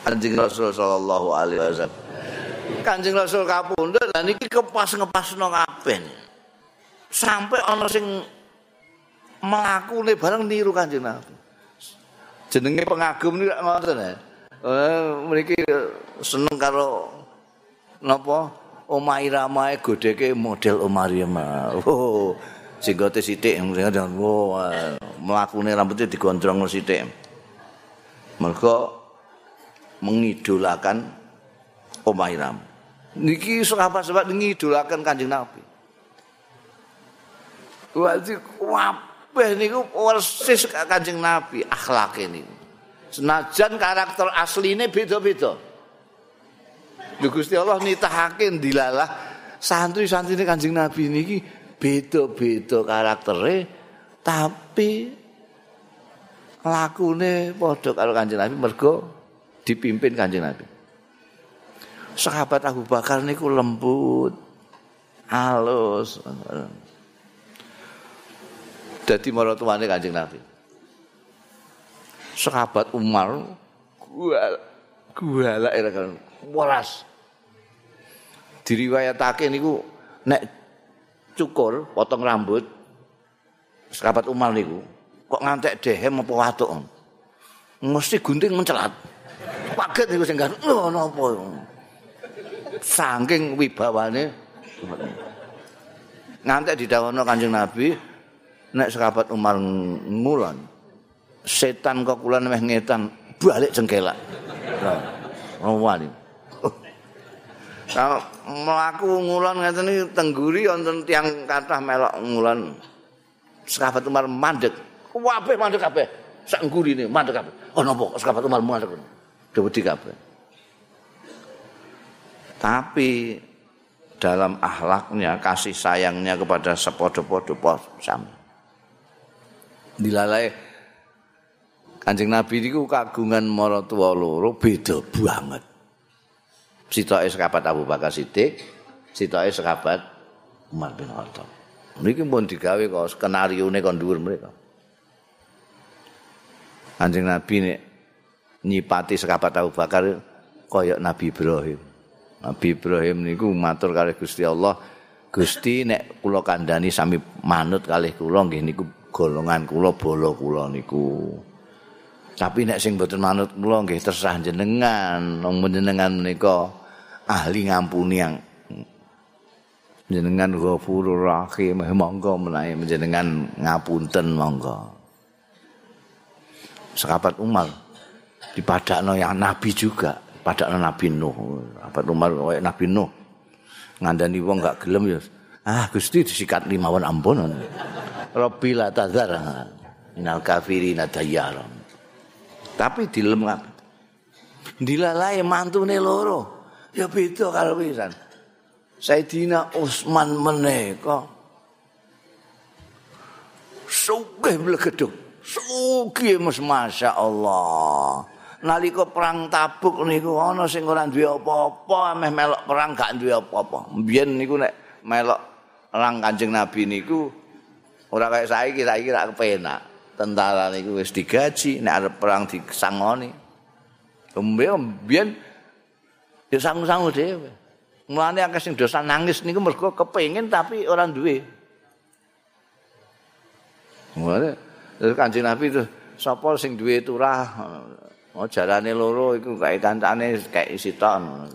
Kanjeng Rasul sallallahu alaihi wasallam. Kanjeng Rasul kapundhut lan iki kepas ngepasno kabeh. Sampai ana sing mlakune bareng niru Kanjeng Nabi. Jenenge pengagum niku ngoten. Eh mriki seneng karo napa Oma Irama godeke model Oma Irama. Oh, singgote sithik dan oh, mlakune rambutnya digondrong sithik. Mergo mengidolakan Umairam. Niki sahabat-sahabat ngidolakan Kanjeng Nabi. Wajib kabeh niku persis Kanjeng Nabi akhlak ini. Senajan karakter asline beda-beda. Lho Gusti Allah nitahake dilalah santri-santrine Kanjeng Nabi niki beda-beda karaktere tapi lakune padha karo Kanjeng Nabi mergo dipimpin kanjeng Nabi. Sahabat Abu Bakar niku lembut, halus. Dadi maratuwane kanjeng Nabi. Sahabat Umar gua gua lah kan waras. Diriwayatake niku nek cukur potong rambut sahabat Umar niku kok ngantek dehem apa watuk mesti gunting mencelat paget niku sing kan lho napa saking wibawane ngantek didawono Kanjeng Nabi nek sahabat Umar ngulon setan kok kula meh ngetan balik jengkelak oh wali Kalau melaku ngulon ngeten iki tengguri wonten tiang kathah melok ngulon sahabat Umar mandek. Kabeh mandek kabeh. Sak nggurine mandek kabeh. Oh napa sahabat Umar mandek. wedi kabeh. Tapi dalam akhlaknya, kasih sayangnya kepada sepodo-podo sama. Dilalai Kanjeng Nabi niku kagungan maratuwa loro beda banget. Sitoke sahabat Abu Bakar Siddiq, sitoke sahabat Umar bin Khattab. Niki pun digawe kok skenario ne kon dhuwur mereka. Kanjeng Nabi nek nyipati sekabat Abu Bakar kaya Nabi Ibrahim. Nabi Ibrahim niku matur kalih Gusti Allah, Gusti nek kula kandhani sami manut kalih kula nggih niku golongan kula bolo kula niku. Tapi nek sing mboten manut kula nggih terserah jenengan, wong jenengan menika ahli ngampuni yang jenengan ghafurur rahim. Monggo menawi jenengan ngapunten monggo. Sekabat Umar dipadakno yang nabi juga. Padakno nabi nuh. Apa umar kayak nabi nuh? Ngandani wong gak gelem ya ah gusti disikat limawan ampun rabbi la tadzar minal kafirin dayyar tapi dilem kabeh dilalai mantune loro. Ya beda karo pisan. Sayyidina Utsman menika sugih mlegeduk sugih mas masya Allah nalika perang Tabuk niku ana sing ora duwe apa-apa ameh melok perang gak duwe apa-apa. Mbiyen niku nek melok perang Kanjeng Nabi niku ora kaya saiki, saiki ra kepenak. Tentara niku wis digaji nek arep perang disangoni. Mbiyen ya sangu-sangu dhewe. Mulane akeh sing dosa nangis niku mergo kepengin tapi ora duwe. Mulane Kanjeng Nabi itu sapa sing duwe turah Oh jarane loro iku kae kancane kae siton.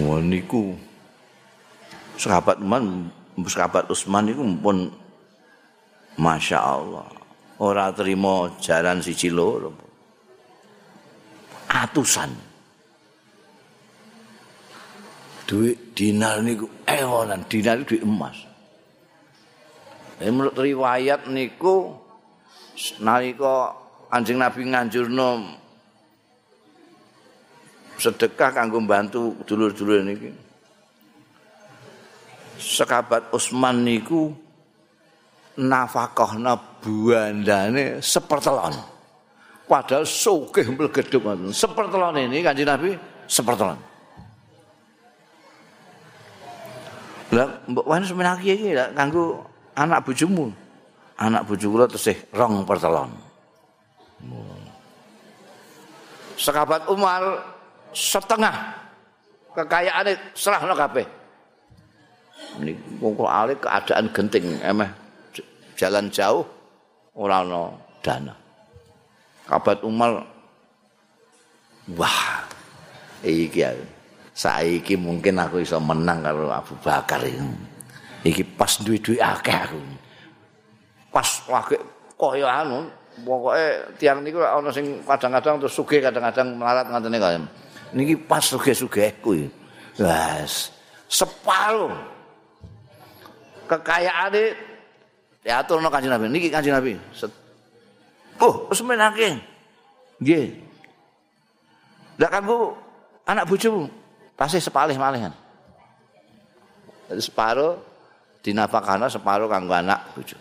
Wah niku sahabat man sahabat Utsman iku pun Masya Allah ora terima jaran siji loro atusan duit dinar niku ewonan dinar duit emas menurut riwayat niku nalika Anjing Nabi nganjurno sedekah kanggo bantu dulur-dulur niki. Sekabat Usman niku nafkahna buandane sepertelon. Padahal sugih mlegedhuk ngoten. Sepertelon ini Kanjeng Nabi sepertelon. Lah mbok wan semenaki iki lah kanggo anak bojomu. Anak bojo kula tesih rong pertelon. Sekabat Umar setengah kekayaane serahno kabeh. Ini kok keadaan genting emeh jalan jauh ora ana dana. Kabat Umar wah iki saiki mungkin aku iso menang karo Abu Bakar iki. Iki pas duwe-duwe akeh aku. Pas lagi kaya anu pokoke tiang niku ana sing kadang-kadang terus sugih kadang-kadang melarat ngene kaya. Niki pas sugih-sugihku iki. Wes separuh kekayaane diaturno Kanjeng Nabi. Niki Kanjeng Nabi. Oh, wis menake. Nggih. Lah kanggo anak bojomu pasti sepalih malihan. Jadi separuh dinafakana separuh kanggo anak bojo.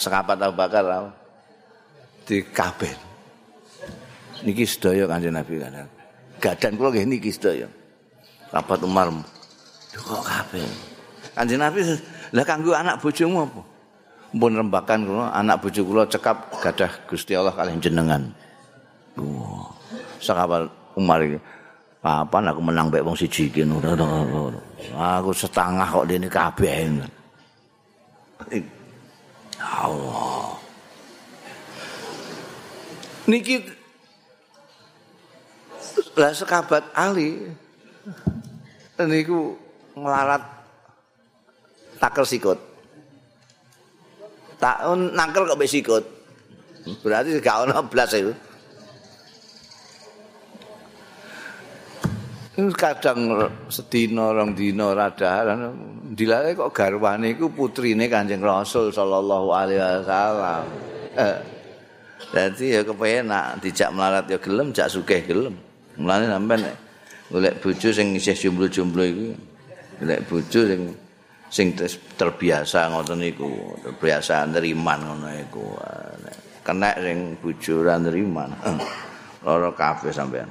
Sekapat Abu Bakar di kabeh. Niki sedaya Kanjeng Nabi kan. Gadan kula nggih niki sedaya. Rapat Umar. Kok kabeh. Kanjeng Nabi lah kanggo anak bojomu apa? Mpun rembakan kula anak bojo kula cekap gadah Gusti Allah kalih jenengan. Wah. Sekapat Umar iki. Papan aku menang mbek wong siji iki. Aku setengah kok dene kabeh. Allah. Niki lah sekabat Ali niku ngelarat takel sikut. Tahun nangkel kok sikut. Berarti gak ono blas itu. kadang sedina rong dina rada dilare kok garwane iku putrine Kanjeng Rasul sallallahu alaihi wasallam. Eh. Dadi ya kepenak dijak melarat ya gelem, jak sugih gelem. Mulane sampean golek bojo sing isih jomblo-jomblo iku. Golek bojo sing sing terbiasa ngoten niku, terbiasa neriman ngono iku. Kenek sing ora neriman. Loro kabeh sampean.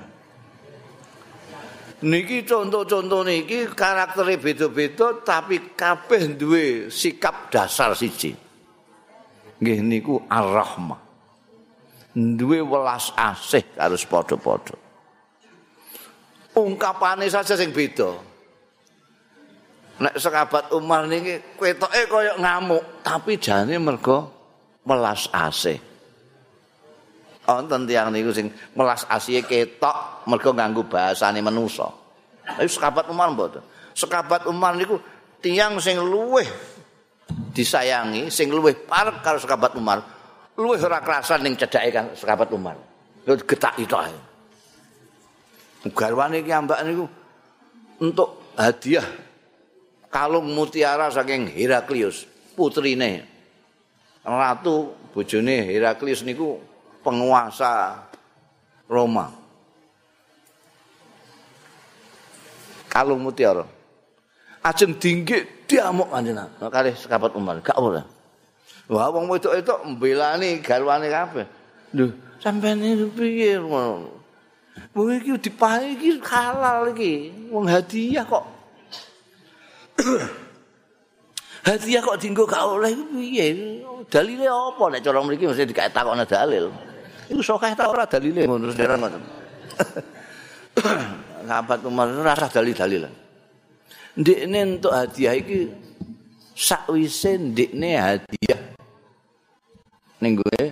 Niki contoh-contoh niki karaktere beda-beda tapi kabeh duwe sikap dasar siji. Nggih niku ar-rahmah. Duwe welas asih harus padha-padha. Ungkapane saja sing beda. Nek sekabat Umar niki ketoke kaya ngamuk, tapi jane mergo welas asih. wonten tiyang niku sing melas asihe ketok mergo nganggo bahasane manusa. Tapi sekabat Umar mboten. Sekabat Umar niku tiyang sing luweh disayangi, sing luweh parek karo sekabat Umar. Luweh ora kerasan ning cedhake kan sekabat Umar. Lho getak itu. Garwane iki ambak niku untuk hadiah kalung mutiara saking Heraklius, putrine. Ratu bojone Heraklius niku penguasa Roma. Kalung mutiara. Ajeng dinggi diamuk kanjeng. Kali sekapat Umar, gak boleh. Wah, wong wedok-wedok mbelani garwane kabeh. Lho, sampeyan piye ngono? Wong iki dipahi iki halal iki. Wong hadiah kok. hadiah kok dinggo gak oleh piye? Dalile apa nek cara mriki mesti dikae takokne dalil. Iku sokeh ta ora dalile ngono sekarang ngoten. Sahabat Umar ora rasa dalil-dalil. Ndekne entuk hadiah iki sakwise ndekne hadiah ning gue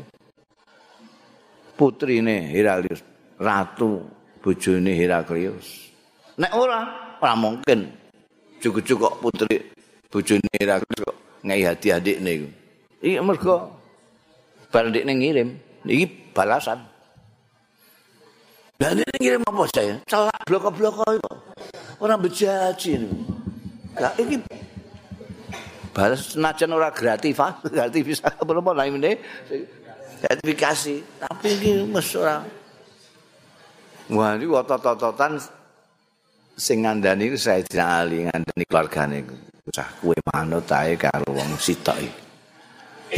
putrine Heraklius, ratu bojone Heraklius. Nek ora, ora mungkin cukup kok putri bojone Heraklius kok ngai hadiah ndekne iku. Iki mergo bar ndekne ngirim, iki balasan. Dan ini ngirim apa saya? Celak bloko-bloko itu. Orang bejaji ini. Nah, ini balas senajan orang gratis, gratis bisa berapa nah ini gratifikasi. Tapi ini mas orang Wah, ini otot-ototan sing ngandani iku Sayyidina Ali ngandani keluargane. Usah kowe manut ae karo wong sitok iki.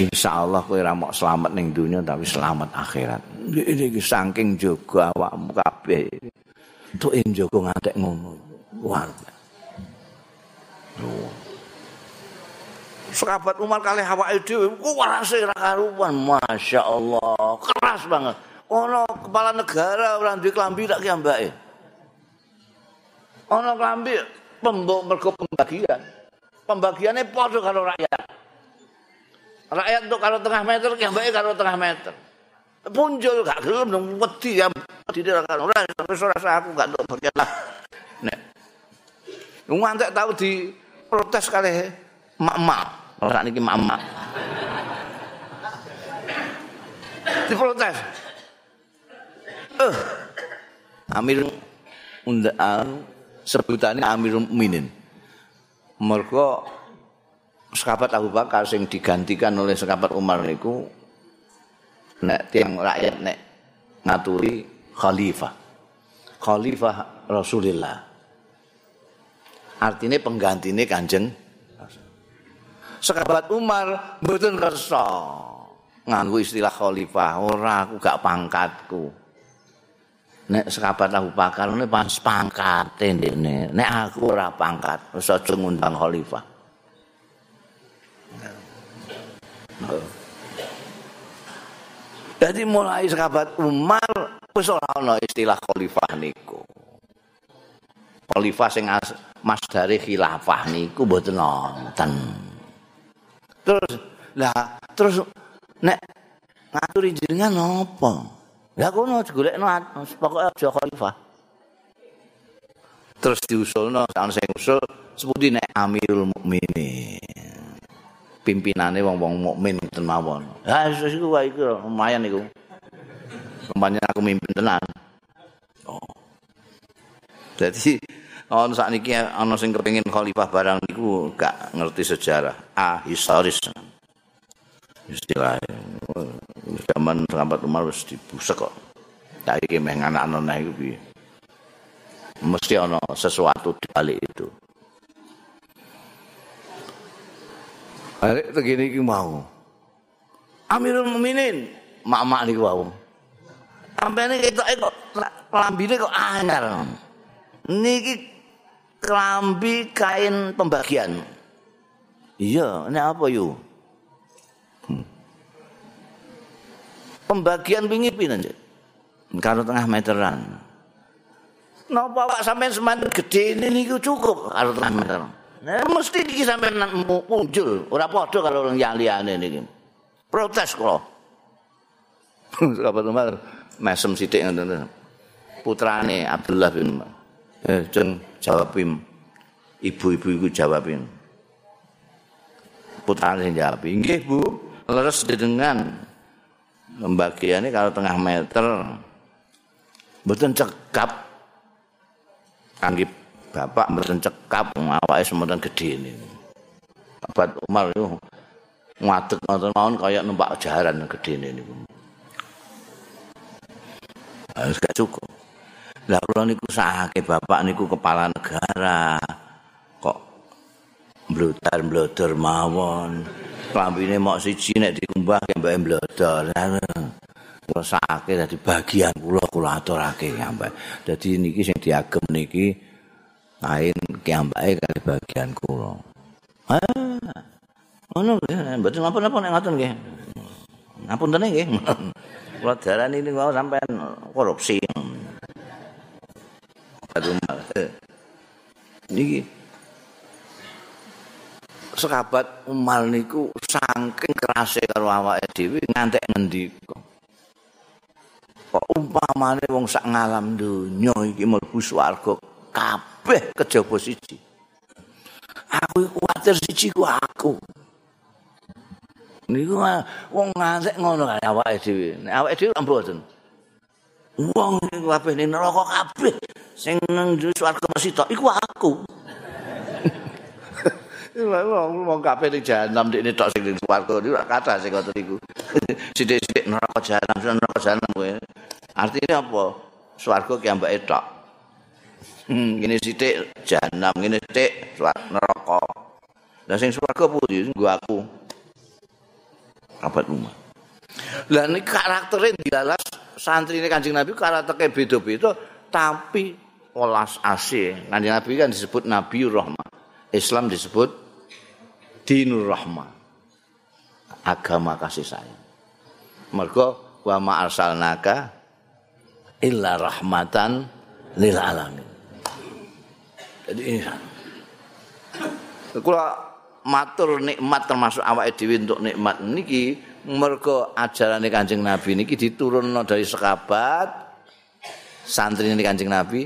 Insyaallah kowe ora mok slamet ning donya tapi selamat akhirat. Iki saking jaga awakmu kabeh tuk ing jaga ngantek ngono. Wah. Sahabat Umar kali hawa dhewe ku warase ra karuan. Masyaallah keras banget. Ono kepala negara ora duwe klambi tak ki ambake ana klambi pembok mergo pembagian. Pembagiannya padha karo rakyat. Rakyat untuk karo tengah meter, kiambake karo tengah meter. Punjul gak gelem dong wedi ya wedi karo ora wis ora aku gak untuk bagian lah. Nek wong antek tau di protes kali mak-mak. Ora niki mak-mak. Di protes. Eh. Amir undaan sebutannya Amirul Mukminin. Mergo sahabat Abu Bakar sing digantikan oleh sahabat Umar niku nek tiang rakyat nek ngaturi khalifah. Khalifah Rasulullah. Artinya penggantinya kanjeng Sahabat Umar mboten kersa nganggo istilah khalifah, ora aku gak pangkatku. Nek sahabat Abu Bakar ini pas pangkat ini nek aku ora pangkat wis aja ngundang khalifah Jadi mulai sahabat Umar ora ana istilah khalifah niku. Khalifah sing mas dari khilafah niku mboten nonton. Terus lah terus nek ngaturi jenengan napa? Ya kono digolekno pokoke aja khalifah. Terus diusulno ana sing usul sepundi nek Amirul Mukminin. Pimpinane wong-wong mukmin ten mawon. Ha wis iku wae iku lumayan iku. Lumayan aku mimpin tenan. Oh. Jadi ana sakniki ana sing kepengin khalifah barang niku gak ngerti sejarah. Ah, historis. Istilahnya. Zaman sahabat Umar wis dibusek kok. Saiki meh anak-anak neh iku piye. Mesti ana sesuatu di balik itu. Balik begini iki mau. Amirul Mukminin, mak-mak niku wau. Sampene ketoke kok lambine kok anyar. Niki kelambi kain pembagian. Iya, ini apa yuk? Pembagian wingi pinten karo tengah meteran. Napa Pak sampean semanten gedhe ini cukup karo tengah meteran? Nah, mesti iki sampean muncul. Ora padha karo wong liyane niki. Protes kula. Sahabat Umar mesem sithik ngoten putrane Abdullah bin Umar. Eh jeng jawabin ibu-ibu iku jawabin putrane jawab nggih Bu. Leres dengan pembagiannya kalau tengah meter mboten cekap. Kangge bapak mboten cekap awake semonten gedhe ini. Bapak Umar itu ngadeg ngoten mawon kaya numpak jaran gedhe ini harus gak cukup. Lah kula niku sakake bapak niku kepala negara kok mblutar-mblutur mawon klambine mok siji nek dikumbah ke mbake mblodor. Kula dadi bagian kula kula aturake mbak. Dadi niki sing diagem niki ki mbake kali bagian kula. Ah. Ono mboten napa-napa nek ngoten nggih. Ngapunten nggih. Kula darani ini mau sampean korupsi. Aduh, niki sahabat Umar niku saking kerase karo awake dhewe ngantek ngendika. Kok umpamane wong sak ngalam donya iki mlebu swarga kabeh kejaba siji. Aku kuwatir siji ku aku. Niku wong ngantek ngono kaya awake dhewe. Nek awake dhewe mboten. Wong kabeh ning neraka kabeh sing nang swarga mesti tok iku aku. Wong kabeh ning jahanam ndekne tok sing ning swarga niku kathah sing ngoten niku. Sithik-sithik neraka jahanam, neraka jahanam kuwi. Artine apa? swarga ki ambake tok. Hmm, ngene sithik jahanam, ngene sithik neraka. Lah sing swarga pundi? Nggo aku. Rapat rumah. Lah ini karakternya dilalas santri ini kanjeng Nabi karakternya beda-beda tapi olas asih. Kanjeng Nabi kan disebut Nabi Rahmah. Islam disebut Dinur Rahmah. Agama kasih sayang. Mergo wa ma arsalnaka illa rahmatan lil alamin. Jadi ini kula matur nikmat termasuk awake dhewe untuk nikmat niki mergo ajaran Kanjeng Nabi niki diturunno dari sekabat santri ini Kanjeng Nabi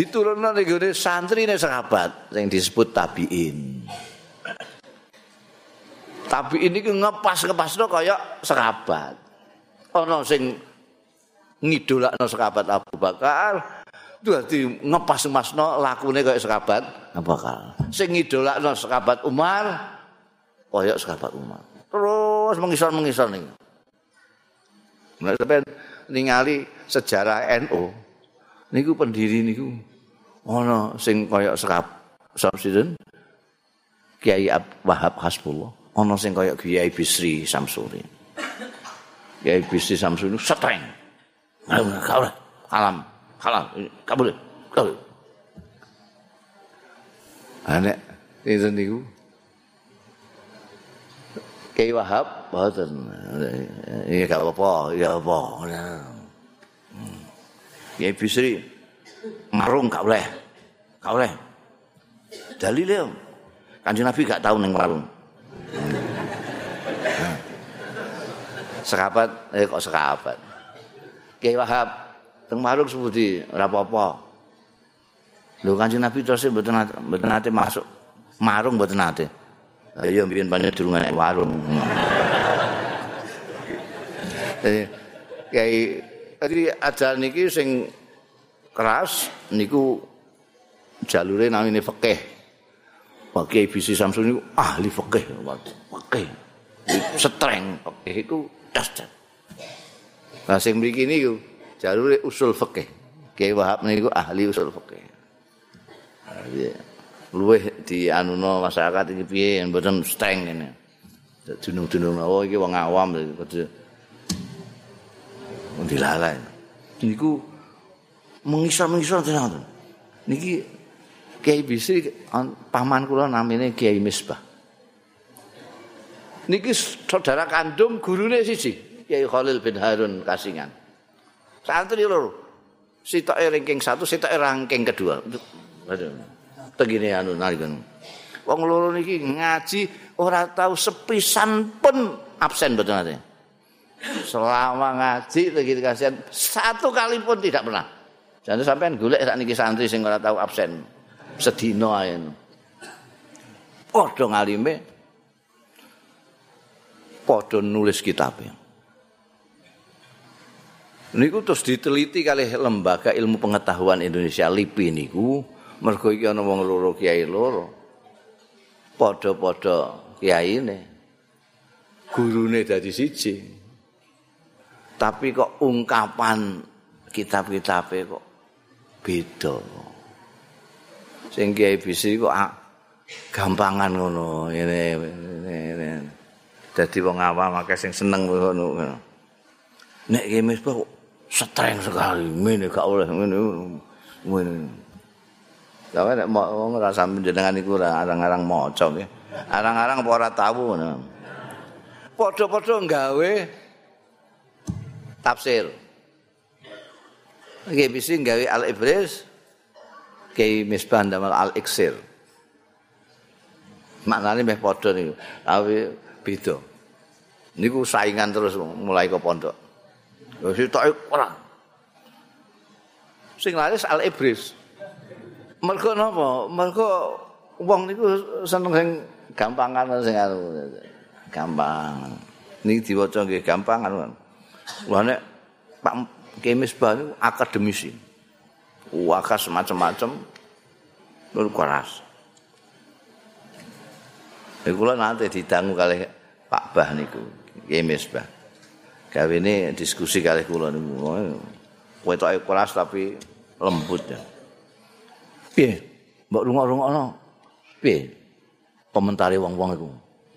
diturunno ning gone santri ini sekabat yang disebut tabiin. Tabiin iki ngepas-ngepasno kaya sekabat. Ana sing ngidolakno sekabat Abu Bakar dadi ngepas-ngemasno lakune kaya sekabat Abu Bakar. Sing ngidolakno sekabat Umar kaya sekabat Umar. terus mengisor-mengisor nih. Nah, sampai ningali sejarah NU, niku pendiri niku, ono sing koyok sekap, Samsudin, Kiai Wahab Hasbullah, ono sing koyok Kiai Bisri Samsuri. Kiai Bisri Samsuri setreng, kau kalam, kalam, kabul, kabul. Anek, itu niku, Kiai Wahab mboten. Iya gak apa-apa, ya apa. Kiai Bisri marung gak boleh. Gak boleh. Dalile Kanjeng Nabi gak tahu ning marung. Sekapat, eh kok sekapat. Kiai Wahab teng marung sepundi ora apa-apa. Lho Kanjeng Nabi terus mboten nate masuk marung mboten nate. Ayo mbiyen banyak durungan warung. Jadi tadi ajaran niki sing keras niku jalure namine fikih. Pakai bisi Samsung niku ahli fikih, fikih. Setreng fikih iku das-das. Nah sing mriki niku jalure usul fikih. Kiai Wahab niku ahli usul fikih. Nah, luweh di anuno masyarakat iki piye mboten steng ngene. Dunung-dunung oh iki wong awam kudu dilalai. Niku mengisor-mengisor tenan. Niki Kiai Bisri paman kula namine Kiai Misbah. Niki saudara kandung gurune siji, Kiai Khalil bin Harun Kasingan. Santri loro. Sitoke ranking 1, sitoke ranking kedua. Aduh. tegine anu nalika. Wong loro niki ngaji ora tahu sepisan pun absen betul nanti. Selama ngaji tegine kasihan satu kali pun tidak pernah. Jadi sampean golek sak niki santri sing ora tahu absen sedina ae. Padha ngalime padha nulis kitab. Niku terus diteliti kali lembaga ilmu pengetahuan Indonesia LIPI niku. Mergo iki ana wong loro kiai loro. Padha-padha kiyaine gurune dadi siji. Tapi kok ungkapan kitab-kitabe kok beda sing kiai bisi kok gampangan ngono ngene ngene dadi wong awam akeh sing seneng ngono nek kiai misbah streng sekali ngene gak oleh ngene ngene Lah nek wong ora sampe jenengan iku ora arang-arang maca nggih. Arang-arang apa ora tahu ngono. Padha-padha gawe tafsir. Nggih bisa gawe Al-Ibris Kiai Misbah damal Al-Iksir. Maknane meh padha niku. Tapi beda. Niku saingan terus mulai ke pondok. Wis tok ora. Sing laris Al-Ibris. Mergo napa? Mergo wong niku seneng sing gampangan sing. Gampang. Niki diwaca nggih gampang anu. Lah nek Pak Kemis niku akademisi. Wakas macam-macam. Nur keras. Iku kula nanti didangu kali Pak Bah niku, Kemis Bah. Gawe ini diskusi kali kula niku. Wetoke keras tapi lembut ya. Piye? Mbok rungok-rungokno. Piye? Komentari wong-wong iku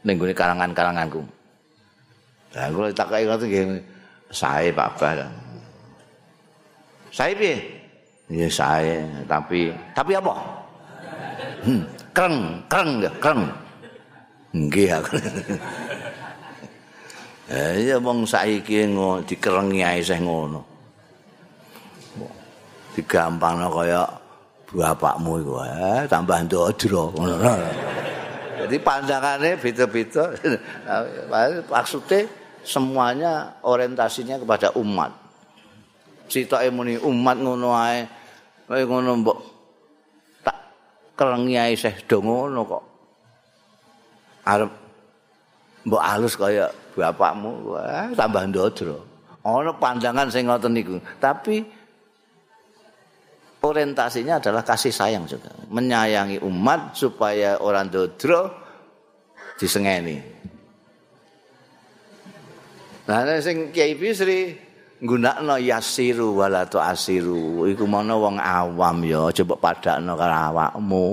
ning gone karangan-karanganku. Lah kula ditakoki ngoten nggih. Sae Pak Bah. Sae piye? Ya sae, tapi tapi apa? Hmm, kreng, kreng ya, kreng. Nggih aku. Eh ya wong saiki ngono dikerengi ae sih ngono. Digampangno kaya bapakmu iku eh tambah ndodro ngono. Jadi pandangannya beda-beda. Maksudnya semuanya orientasinya kepada umat. Cita muni umat ngono. Kaya ngono mbok tak kerengi ae sih do ngono kok. Arep mbok alus kaya bapakmu wah tambah ndodro. Ana pandangan sing ngoten niku. Tapi orientasinya adalah kasih sayang juga. Menyayangi umat supaya orang dodro disengeni. Nah, sing Kiai Bisri nggunakno yasiru wala asiru. Iku mana wong awam ya, coba padakno karo awakmu.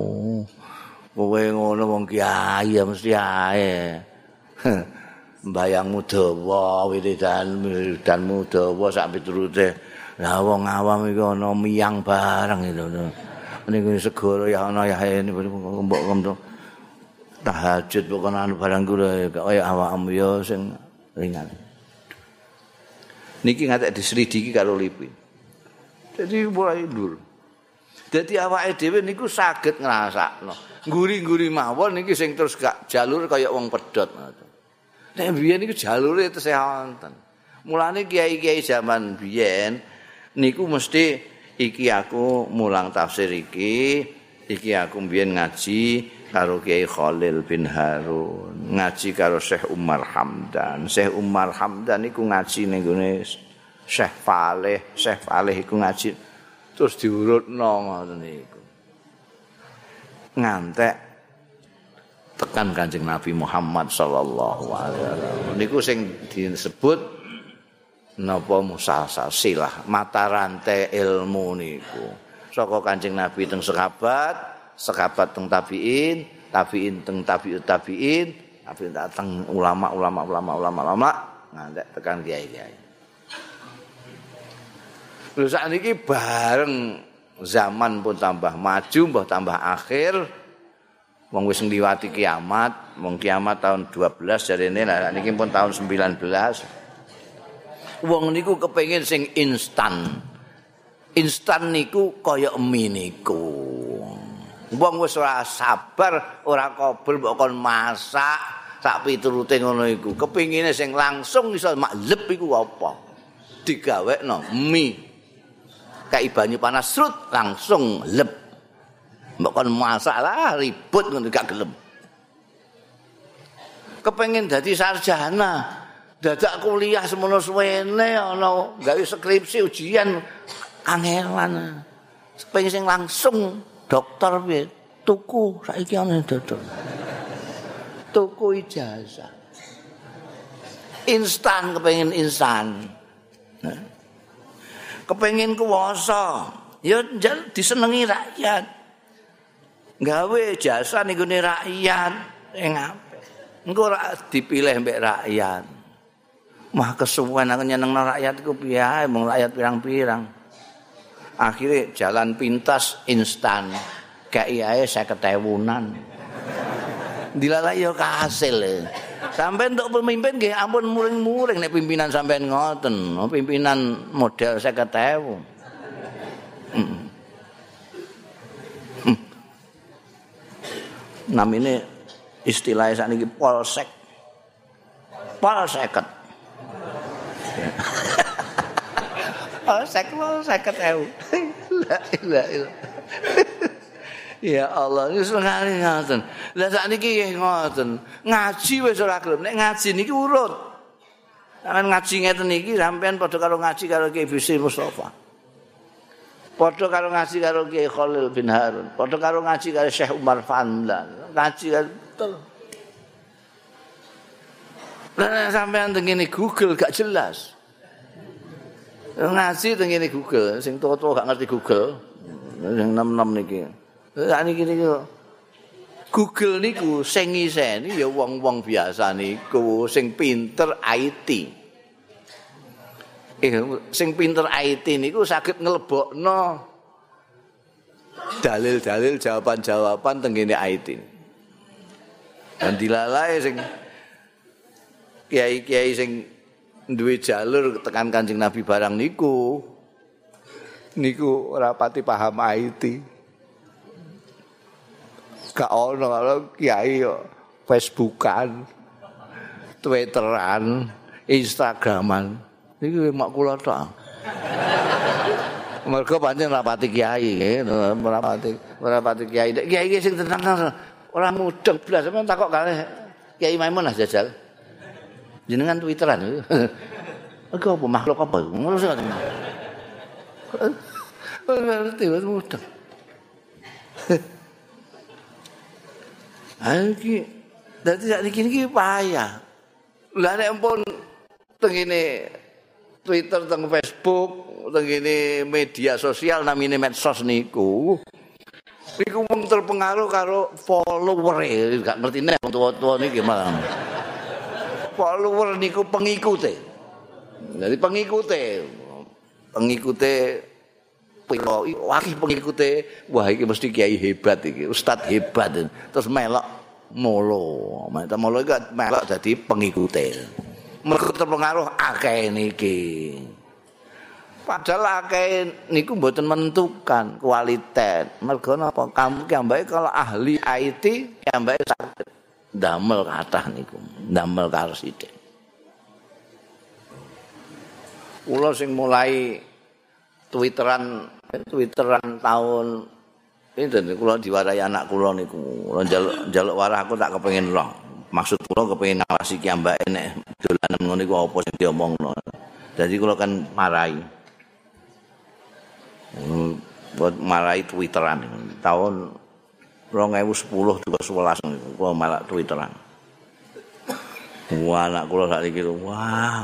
Kowe ngono wong kiai ya mesti ae. Mbayangmu dawa, wiridan wiridanmu dawa sak piturute. Lah wong awam iku ana miyang bareng itu. Niku segoro ya ana ya mbok mbok tahajud pokoke barang kula kaya awakmu ya sing ringan. Niki ngatek diselidiki karo lipi. Jadi mulai dulu. Jadi awake dhewe niku saged ngrasakno. Nguri-nguri mawon niki sing terus gak jalur kaya wong pedhot ngoten. Nek biyen niku jalure tesih wonten. Mulane kiai-kiai zaman biyen niku mesti iki aku mulang tafsir iki, iki aku biyen ngaji karo Kiai Khalil bin Harun, ngaji karo Syekh Umar Hamdan. Syekh Umar Hamdan iku ngaji ning gone Syekh Faleh, Syekh Faleh iku ngaji terus diurutno ngoten niku. Ngantek tekan Kanjeng Nabi Muhammad sallallahu alaihi wasallam. Niku sing disebut napa musalsalsilah mata rantai ilmu niku. Saka Kanjeng Nabi teng sekabat, sekabat teng tabiin, tabiin teng tabiut tabiin, tabiin teng ulama ulama ulama ulama ulama ngantek tekan kiai-kiai. Lha sakniki bareng zaman pun tambah maju, mbah tambah akhir, wong wis ngliwati kiamat, wong kiamat tahun 12 jarene lah niki pun tahun 19. Wong niku kepengin sing instan. Instan niku kaya mie niku. Wong wis ora sabar, ora kobel mbok kon masak sak piturute ngono iku. Kepingine sing langsung iso maklep iku apa? Digawekno mie. Kayak banyu panas srut langsung lep. Mbok kon masak lah ribut ngono gak gelem. Kepengin dadi sarjana, dadak kuliah semono suwene ana gawe skripsi ujian angelan. Kepengin sing langsung dokter piye? Tuku saiki ana dodol. Tuku ijazah. Instan kepengin instan. Kepengin kuwasa, ya disenengi rakyat. gawe jasa ning gone rakyat sing apik. Engko ora dipilih mbek rakyat. Mah kesuwen aku nyenengno rakyat iku piye mung rakyat pirang-pirang. Akhirnya jalan pintas instan. Kayak ae 50.000-an. Dilalai ya kasil. Sampai untuk pemimpin nggih ampun muring-muring nek pimpinan sampean ngoten. Oh, pimpinan model 50.000. Hmm. namine istilahnya saat ini polsek polseket polsek polseket ewu Ya Allah, ini sekali ngoten. Lah saat ini ngoten. Ngaji wis ora gelem. Nek ngaji niki urut. Sampeyan ngaji ngeten niki sampean padha karo ngaji karo Kiai Bisri Mustafa. Padha karo ngaji karo Kiai Khalil bin Harun. Padha karo ngaji karo Syekh Umar Fandlan. ngaji kan betul. Lah sampean teng Google gak jelas. Ngaji teng ngene Google, sing tuwa-tuwa gak ngerti Google. Sing nem-nem niki. Lah niki niki Google niku sing ngiseni ya wong-wong biasa niku sing pinter IT. Eh sing pinter IT niku saged nglebokno dalil-dalil jawaban-jawaban teng ngene IT. Dan dilalai sing kiai-kiai sing duwe jalur tekan Kanjeng Nabi barang niku niku ora pati paham IT. Gak ono kalau kiai yo Facebookan, Twitteran, Instagraman. Niku mak kula tok. Mergo pancen rapati kiai, rapati rapati kiai. Kiai sing tenang ora mudeng blas takok kalih Kiai Maimun jajal. Jenengan Twitteran. Iku apa makhluk apa? Ngono sih. Ngerti wis mudeng. Iki dadi sak niki niki payah. Lah nek pun tengene Twitter teng Facebook, tengene media sosial namine medsos niku. Iku wong terpengaruh karo follower gak ngerti nek wong tuwa-tuwa niki malah. Follower niku pengikute. Jadi pengikute. Pengikute wakil pengikute wah iki mesti kiai hebat iki ustad hebat. Terus melok molo. Mata molo iki melok dadi pengikute. Mergo terpengaruh akeh niki. Padahal akeh niku mboten menentukan kualitas mergo napa? Kamu ki kalau ahli IT ki ambake damel kathah niku damel karo sithik kula sing mulai twitteran Twitteran tahun ini dan kula diwarai anak kula niku. Kula njaluk njaluk warah aku tak kepengin roh. Maksud kula kepengin ngawasi ki ambake nek dolanan ngono iku apa sing diomongno. Jadi kula kan marai. Buat marai Twitteran tahun 2010 juga 11 kula malah Twitteran. Wah, anak kula sak iki wah.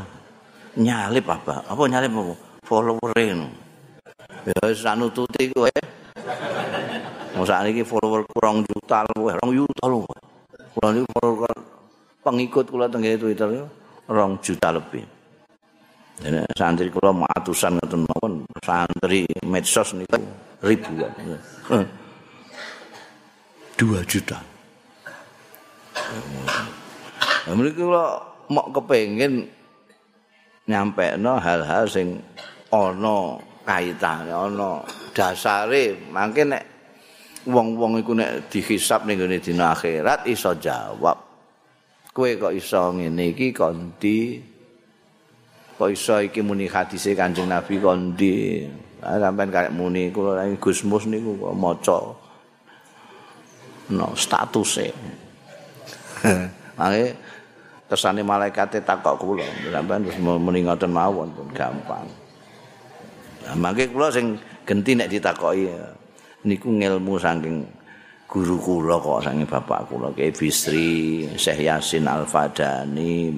Nyalip apa? Apa nyalip apa? Follower-e. Ya wis nututi kowe. Mosok iki follower kurang juta luwih, rong juta lho. Kula niku follower pengikut kula teng Twitter rong juta lebih. Jadi santri kula atusan ngoten mawon santri medsos niku ribuan. Dua juta. Mereka kula mau kepengen nyampe no hal-hal sing ono kaitane ana dasare. Mangke nek wong-wong iku nek dihisab ning gone dina akhirat iso jawab. Kowe kok iso ngene iki kondi kok iso iki muni hadise Kanjeng Nabi kondi sampean karek muni kula Gusmus niku kok maca no statuse. Mangke kesane malaikat takok kula sampean wis muni ngoten mawon gampang Mangke kula sing genti nek ditakoki niku ngelmu saking guru kula kok saking bapak kula Kiai Bisri, Syekh Yasin Al-Fadani,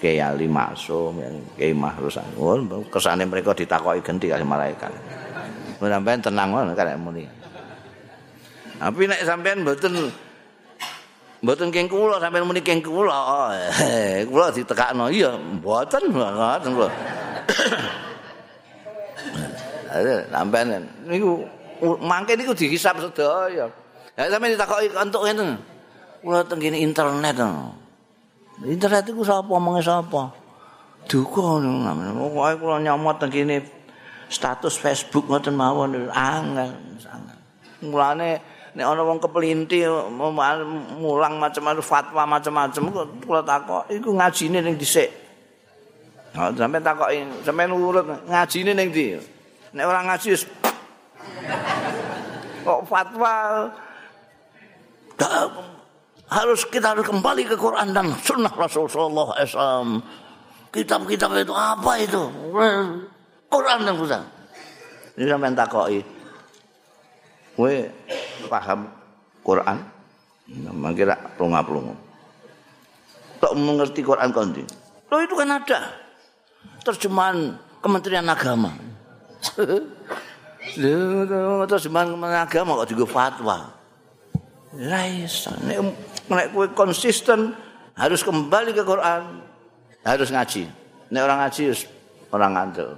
Kiai Ali Maksum, Kiai Mahrus Anwar, kesane mereka ditakoki genti kali malaikat. Sampeyan tenang wae karek muni. Tapi nek sampean mboten mboten keng kula sampean muni keng kula. Kula ditekakno iya mboten mboten kula. sampean niku mangke niku dihisab sedaya. Ya sampeyan ditakoki entuk ngene. Kula teng internet. Internet iku sapa omongnya sapa? Duka namanya. Pokoke kula nyomot teng status Facebook ngoten mawon angel sangat. Mulane nek ana wong kepelinti mulang macam-macam fatwa macam-macam kula takok iku ngajine ning dhisik. Nah, sampeyan takoki, sampeyan urut ngajine ning ndi? Nek orang ngaji kok fatwa harus kita harus kembali ke Quran dan Sunnah Rasulullah SAW. Kitab-kitab itu apa itu? Quran dan Sunnah. Ini sampai takoi. Gue paham Quran. Memang kira pelunga-pelunga. Tak mengerti Quran kondi. Loh itu kan ada. Terjemahan Kementerian Agama. Lho, terus Kementerian Agama kok juga fatwa. Lah iso nek kowe konsisten harus kembali ke Quran, harus ngaji. Nek orang ngaji orang ngantuk.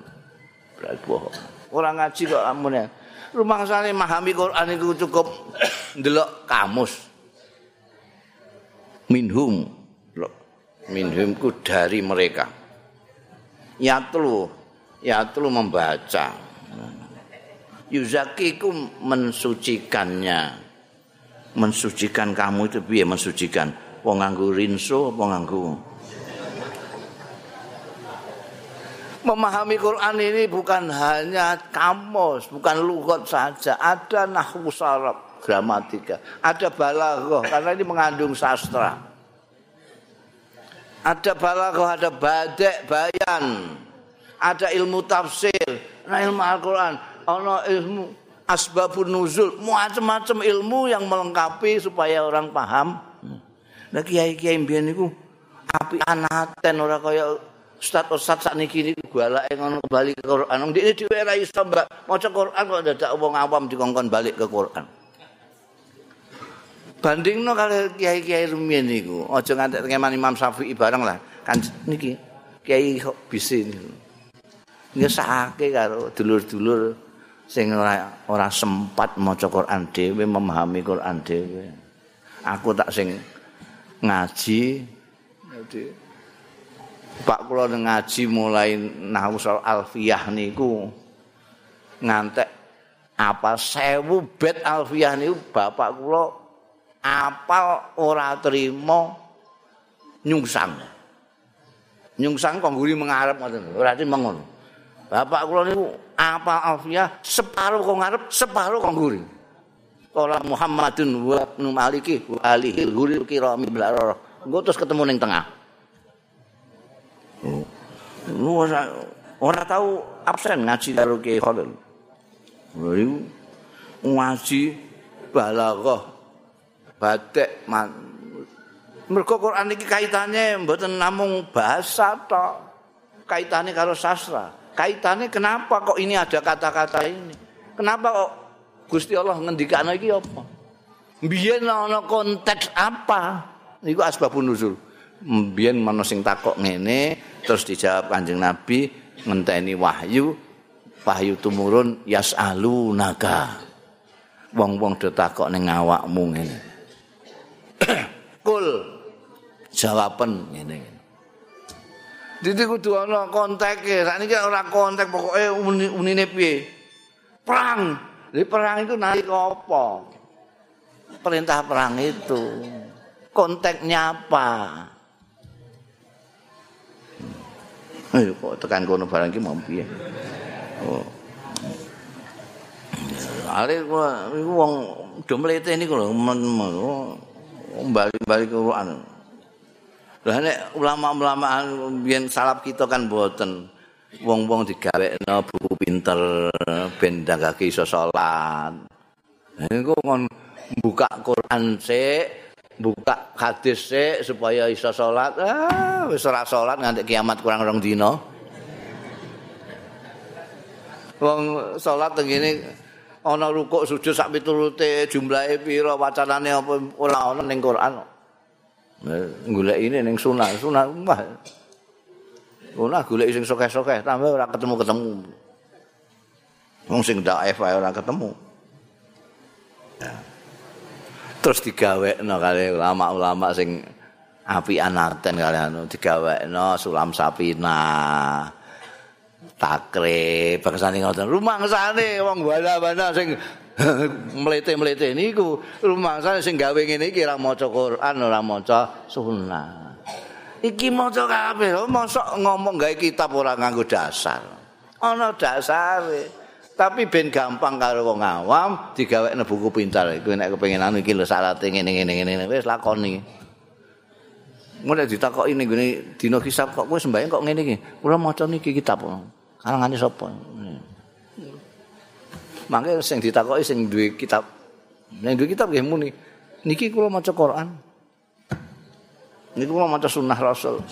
Berarti bohong. Orang ngaji kok amun Rumah sana memahami Quran itu cukup ndelok kamus. Minhum. Minhumku dari mereka. Yatlu. Yatlu membaca. Yuzakiku mensucikannya. Mensucikan kamu itu biar mensucikan. Wong nganggo rinso apa nganggo memahami Quran ini bukan hanya kamus, bukan lugat saja, ada nahwu sarab, gramatika, ada balaghah karena ini mengandung sastra. Ada balaghah, ada badek, bayan, ada ilmu tafsir, nah ilmu Al-Qur'an, ana ilmu asbabun nuzul, macam-macam ilmu yang melengkapi supaya orang paham. Nah kiai-kiai mbiyen niku api anaten ora kaya Ustaz Ustaz sak niki niku galake ngono bali ke Quran. Wong dhewe ora iso Mbak maca Quran kok dadak wong awam dikongkon balik ke Quran. Bandingno kali kiai-kiai rumiyin niku, aja ngantek ngeman Imam Syafi'i bareng lah. Kan niki kiai kok bisi niku. Ngesake karo dulur-dulur sing ora ora sempat maca Quran dhewe memahami Quran dhewe. Aku tak sing ngaji dhewe. Pak kula ngaji mulai nahwu alfiyah niku ngantek apa sewu bet alfiyah niku bapak kula apal ora terima nyungsang. Nyungsang kok ngguri mengarep ngoten. Berarti mengon. Bapak kula niku apal alfiyah separuh kok ngarep, separuh kok ngguri. Kala Muhammadun wa Maliki wa alihi ghuril kirami blarara. Engko terus ketemu ning tengah. Ora ora tahu absen ngaji karo Kiai Khalil. Ngaji balaghah batik man. Mergo Quran iki kaitane mboten namung bahasa tok. Kaitane karo sastra. Kaitane kenapa kok ini ada kata-kata ini? Kenapa kok Gusti Allah ngendikane iki apa? Biyen ana konteks apa? Niku asbabun nuzul. Biyen mana sing takok ngene, terus dijawab kanjeng Nabi ngenteni wahyu wahyu tumurun yasalu naga wong-wong do takok ning awakmu ngene kul jawaben ngene Dadi kudu ana konteke. Sakniki ora kontek pokoke unine piye. Perang. Jadi perang itu nalika apa? Perintah perang itu. Konteksnya apa? Ayo kok tekan kono barang iki mau piye? Oh. Ale iku wong do mlete niku lho bali-bali ke Quran. Lah nek ulama-ulama biyen salaf kita kan boten wong-wong digawekno buku pinter ben ndangake iso salat. Niku kon buka Quran sik buka hadis supaya iso salat. Ah, wis ora salat nganti kiamat kurang rong dina. Wong salat tengene ana rukuk sujud sak piturute jumlahe pira wacanane apa ora ana ning Quran. Golek ini ning sunah, sunah wah. Sunah golek sing sokeh-sokeh tambah ora ketemu-ketemu. Wong sing dhaif ae ora ketemu. Terus digawekno kali ulama-ulama sing api anarten kali anu digawekno sulam sapina takre bangsane ngoten. Rumah ngesane wong bala-bala sing mlete-mlete niku rumah sana sing gawe ngene iki ora maca Quran ora maca sunah iki maca kabeh mosok ngomong gawe kitab ora nganggo dasar. Ana dasare tapi ben gampang karo wong awam digawekne buku pintar. Iku nek kepengin anu iki lho syaratte ngene ngene ngene wis lakoni. Mulai ditakoki ning gone dina kisah kok kowe sembahyang kok ngene iki. Kula maca niki kitab. Karangane sapa? Mangke sing ditakoki sing duwe kitab. Ning duwe kitab nggih muni. Niki kula maca Quran. Niki kula maca sunnah rasul.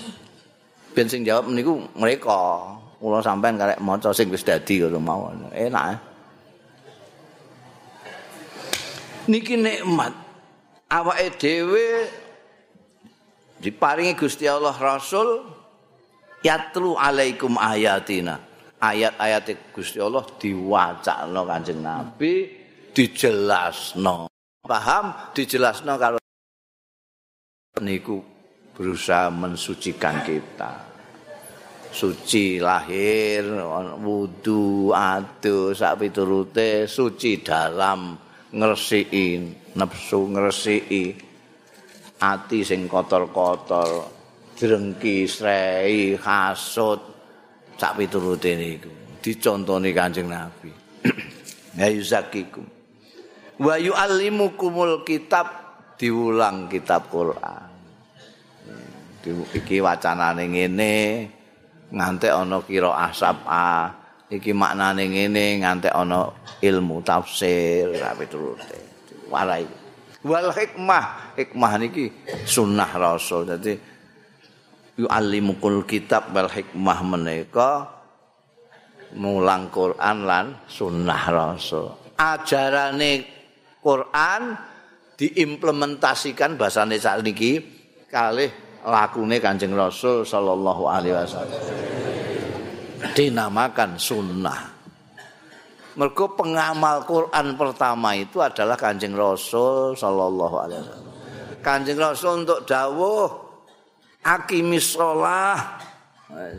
Ben sing jawab niku mereka Kula sampean karek maca sing wis dadi ngono mawon. Enak. Eh? Niki nikmat. Awake dhewe diparingi Gusti Allah Rasul yatlu alaikum ayatina. Ayat-ayat Gusti Allah diwacana Kanjeng Nabi, dijelasno. Paham? Dijelasno kalau niku berusaha mensucikan kita. Suci lahir wudu adu sak piturute suci dalam ngresiki nafsu ngresiki ati sing kotor-kotor drengki srei hasud sak piturute niku. Dicontoni Kanjeng Nabi. Ya yuzakikum. Wa yuallimukumul kitab diulang kitab Quran. Iki wacanane ngene ngantek ana kira asap a iki maknane ngene ngantek ana ilmu tafsir rapi turute warai. Wal hikmah. Hikmah niki sunnah rasul dadi yu'allimukul kitab wal hikmah menika mulang Quran lan sunnah rasul ajarane Quran diimplementasikan bahasane saat niki kalih lakune Kanjeng Rasul sallallahu alaihi wasallam. Dinamakan sunnah. Mergo pengamal Quran pertama itu adalah Kanjeng Rasul sallallahu alaihi wasallam. Kanjeng Rasul untuk dawuh akimis shalah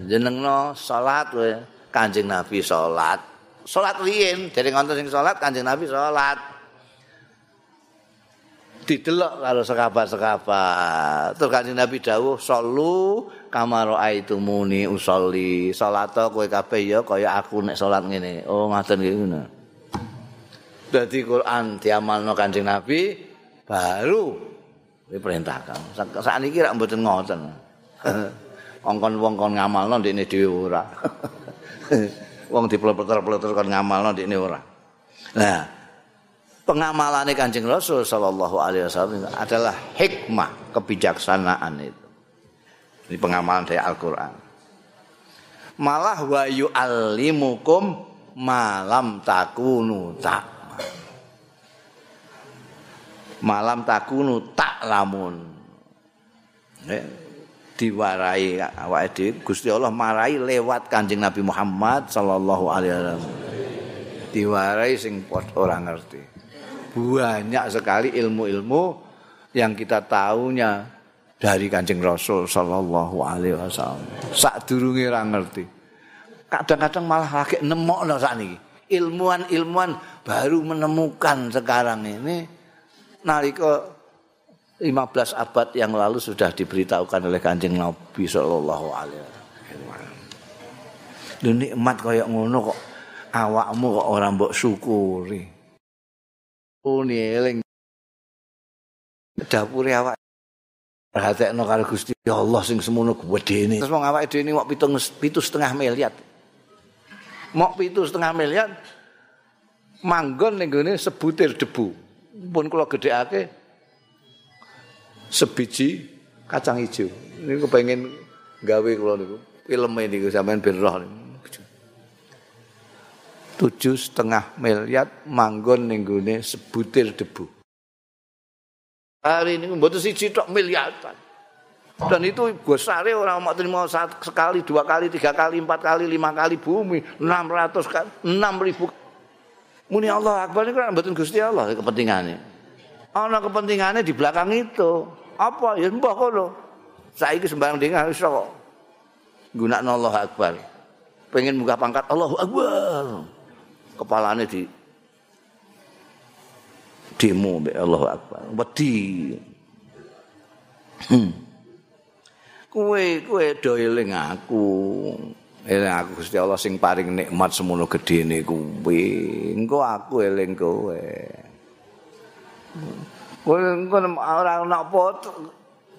jenengno salat we Kanjeng Nabi salat. Salat riyin dari ngonten sing salat Kanjeng Nabi salat. Didelok karo sekabat-sekabat. Terus Kanjeng Nabi dawuh, "Shallu kama raaitumuni usolli." Salat kowe kabeh ya kaya aku nek salat ngene. Oh, ngaten iki ngono. Dadi Quran diamalno Kanjeng Nabi baru diperintahkan. Sakniki rak mboten ngoten. Ongkon wong kon ngamalno ndekne dhewe ora. wong dipleter-pleter kon ngamalno ndekne ora. Nah, pengamalan Kanjeng Rasul sallallahu alaihi wasallam adalah hikmah kebijaksanaan itu. Ini pengamalan dari Al-Qur'an. Malah wa yu'allimukum malam takunu tak. Malam takunu tak lamun. Eh, diwarai awake dhewe Gusti Allah marai lewat Kanjeng Nabi Muhammad sallallahu alaihi wasallam. Diwarai sing ora ngerti. Banyak sekali ilmu-ilmu yang kita tahunya dari Kanjeng Rasul sallallahu alaihi wasallam. Sak durunge ora ngerti. Kadang-kadang malah lagi nemokno sakniki. Ilmuwan-ilmuwan baru menemukan sekarang ini nalika 15 abad yang lalu sudah diberitahukan oleh Kanjeng Nabi sallallahu alaihi wasallam. nikmat kaya ngono kok awakmu kok ora mbok syukuri. Uni eling dapure awak perhatekno karo Gusti Allah sing semono gedene. Terus wong awake dhewe mok pitung pitu setengah miliar. Mok pitu setengah miliar manggon ning gone sebutir debu. Pun kula gedhekake sebiji kacang hijau. Ini kepengen gawe kula niku. Film ini sampean ben roh niku. Tujuh setengah miliar manggon ninggune sebutir debu. Hari ini membuat si tok miliaran. Dan itu besarnya orang mau terima sekali, dua kali, tiga kali, empat kali, lima kali bumi, enam ratus kali, enam ribu. Muni Allah Akbar ini kan betul Gusti Allah kepentingannya. Ana kepentingannya di belakang itu. Apa? Ya mbah kono. Saiki sembarang dengar iso kok. Allah Akbar. Pengen muka pangkat Allahu Akbar. Kepalane di demo mbek Allahu Akbar. Wedi. Hmm. Kowe kowe do eling aku. Eling aku Gusti Allah sing paring nikmat semono gedene kuwi. Engko aku eling kowe. Kowe engko ora ana apa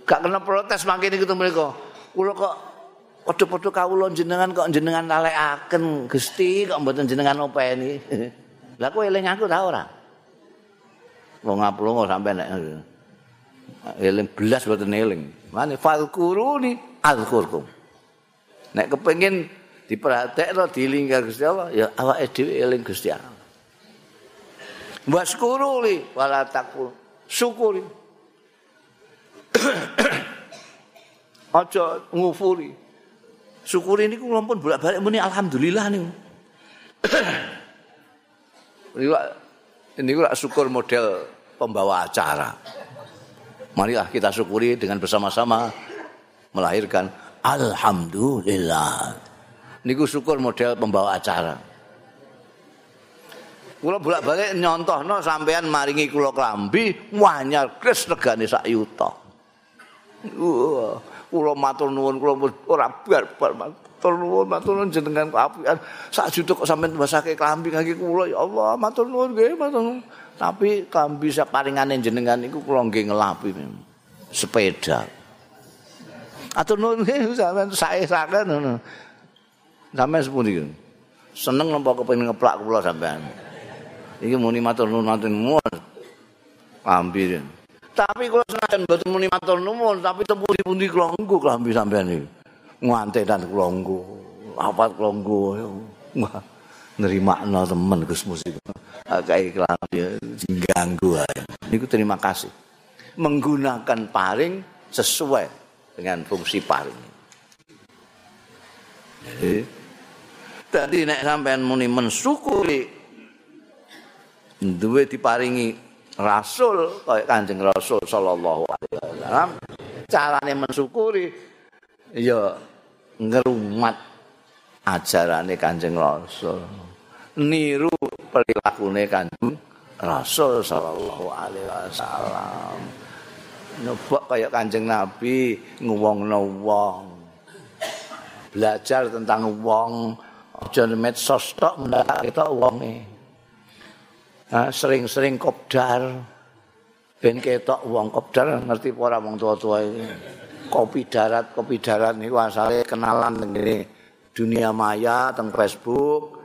gak kena protes mangkene ketemu mereka. Kula kok padha-padha kawula jenengan kok jenengan lalekaken Gusti kok mboten jenengan openi. Lah kowe eling aku ta ora? Wong ngaplung sampe nek eling belas mboten eling. Mane falkuruni alkurkum. Nek kepengin diperhatekno dilingkar Gusti Allah ya awake dhewe eling Gusti Allah Waskuru li wala takfur syukuri aja ngufuri syukuri niku kula pun bolak-balik muni alhamdulillah niku. Ini niku syukur model pembawa acara. Marilah kita syukuri dengan bersama-sama melahirkan. Alhamdulillah. Niku syukur model pembawa acara. Kula bolak-balik nyontohno sampean maringi kula klambi wanyar kres regane sak yuta. Uh, kula matur nuwun kula ora barbar matur nuwun matur nuwun jenengan kaapian sak juta kok sampean mbasake klambi kangge kula ya Allah matur nuwun nggih matur nuwun. Tapi klambi sak paringane jenengan iku kula nggih ngelapi sepeda. Atur nuwun nggih sampean sae-saken ngono. Sampean sepundi seneng napa kepengin ngeplak kula sampean iki muni matur nuwun matur nuwun. Ambil tapi kalau senajan mboten muni matur nuwun tapi tempu di pundi kula nggo klambi sampean iki ngantenan kula nggo apa kula nggo wah nerimakno temen Gus musik kayak klambi ganggu ae. Niku terima kasih. Menggunakan paring sesuai dengan fungsi paring. Jadi tadi nek sampean muni mensyukuri duwe diparingi rasul kaya Kanjeng Rasul sallallahu alaihi wasallam carane mensyukuri ya ngrumat ajarane Kanjeng Rasul. Niru perilakune Kanjeng Rasul sallallahu alaihi wasallam. Nyoba kaya Kanjeng Nabi nguwongno wong. Belajar tentang wong. Aja medsos tok mendak ketok wonge sering-sering kopdar ben ketok wong kopdar ngerti ora wong tua-tua ini kopi darat kopi darat niku asale kenalan ngene dunia maya teng Facebook.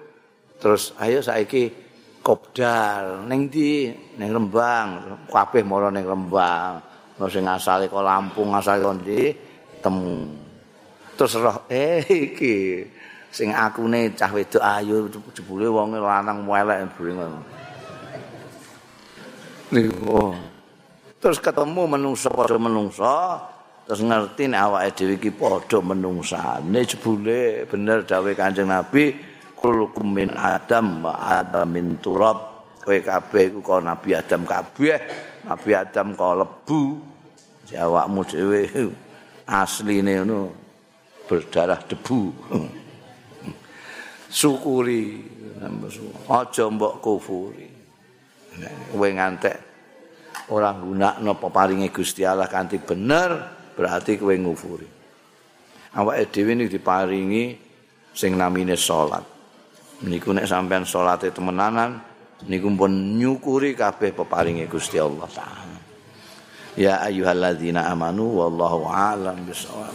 Terus ayo saiki kopdar ning ndi? Ning Rembang. Kabeh mara ning Rembang. Terus sing asale kok Lampung asale kok ndi? Temu. Terus roh eh iki. Sing akune cah wedok ayu jebule wong lanang muelek ngono niku. Terus ketemu menungso padha menungso, terus ngerti nek awake dhewe iki padha menungsane jebule bener dawuh Kanjeng Nabi kulukum min Adam wa Adam min turab. Kowe kabeh iku kok Nabi Adam kabeh. Nabi Adam kok lebu. Jawabmu dhewe asline ngono berdarah debu. Syukuri. Aja mbok kufuri. Kowe ngantek. Ora gunakno peparinge Gusti Allah kanthi bener berarti kowe ngufuri. Awake dhewe niki diparingi sing namine salat. Niku nek sampean salate temenanan niku pun nyukuri kabeh peparinge Gusti Allah taala. Ya ayyuhalladzina amanu wallahu a'lam bisawab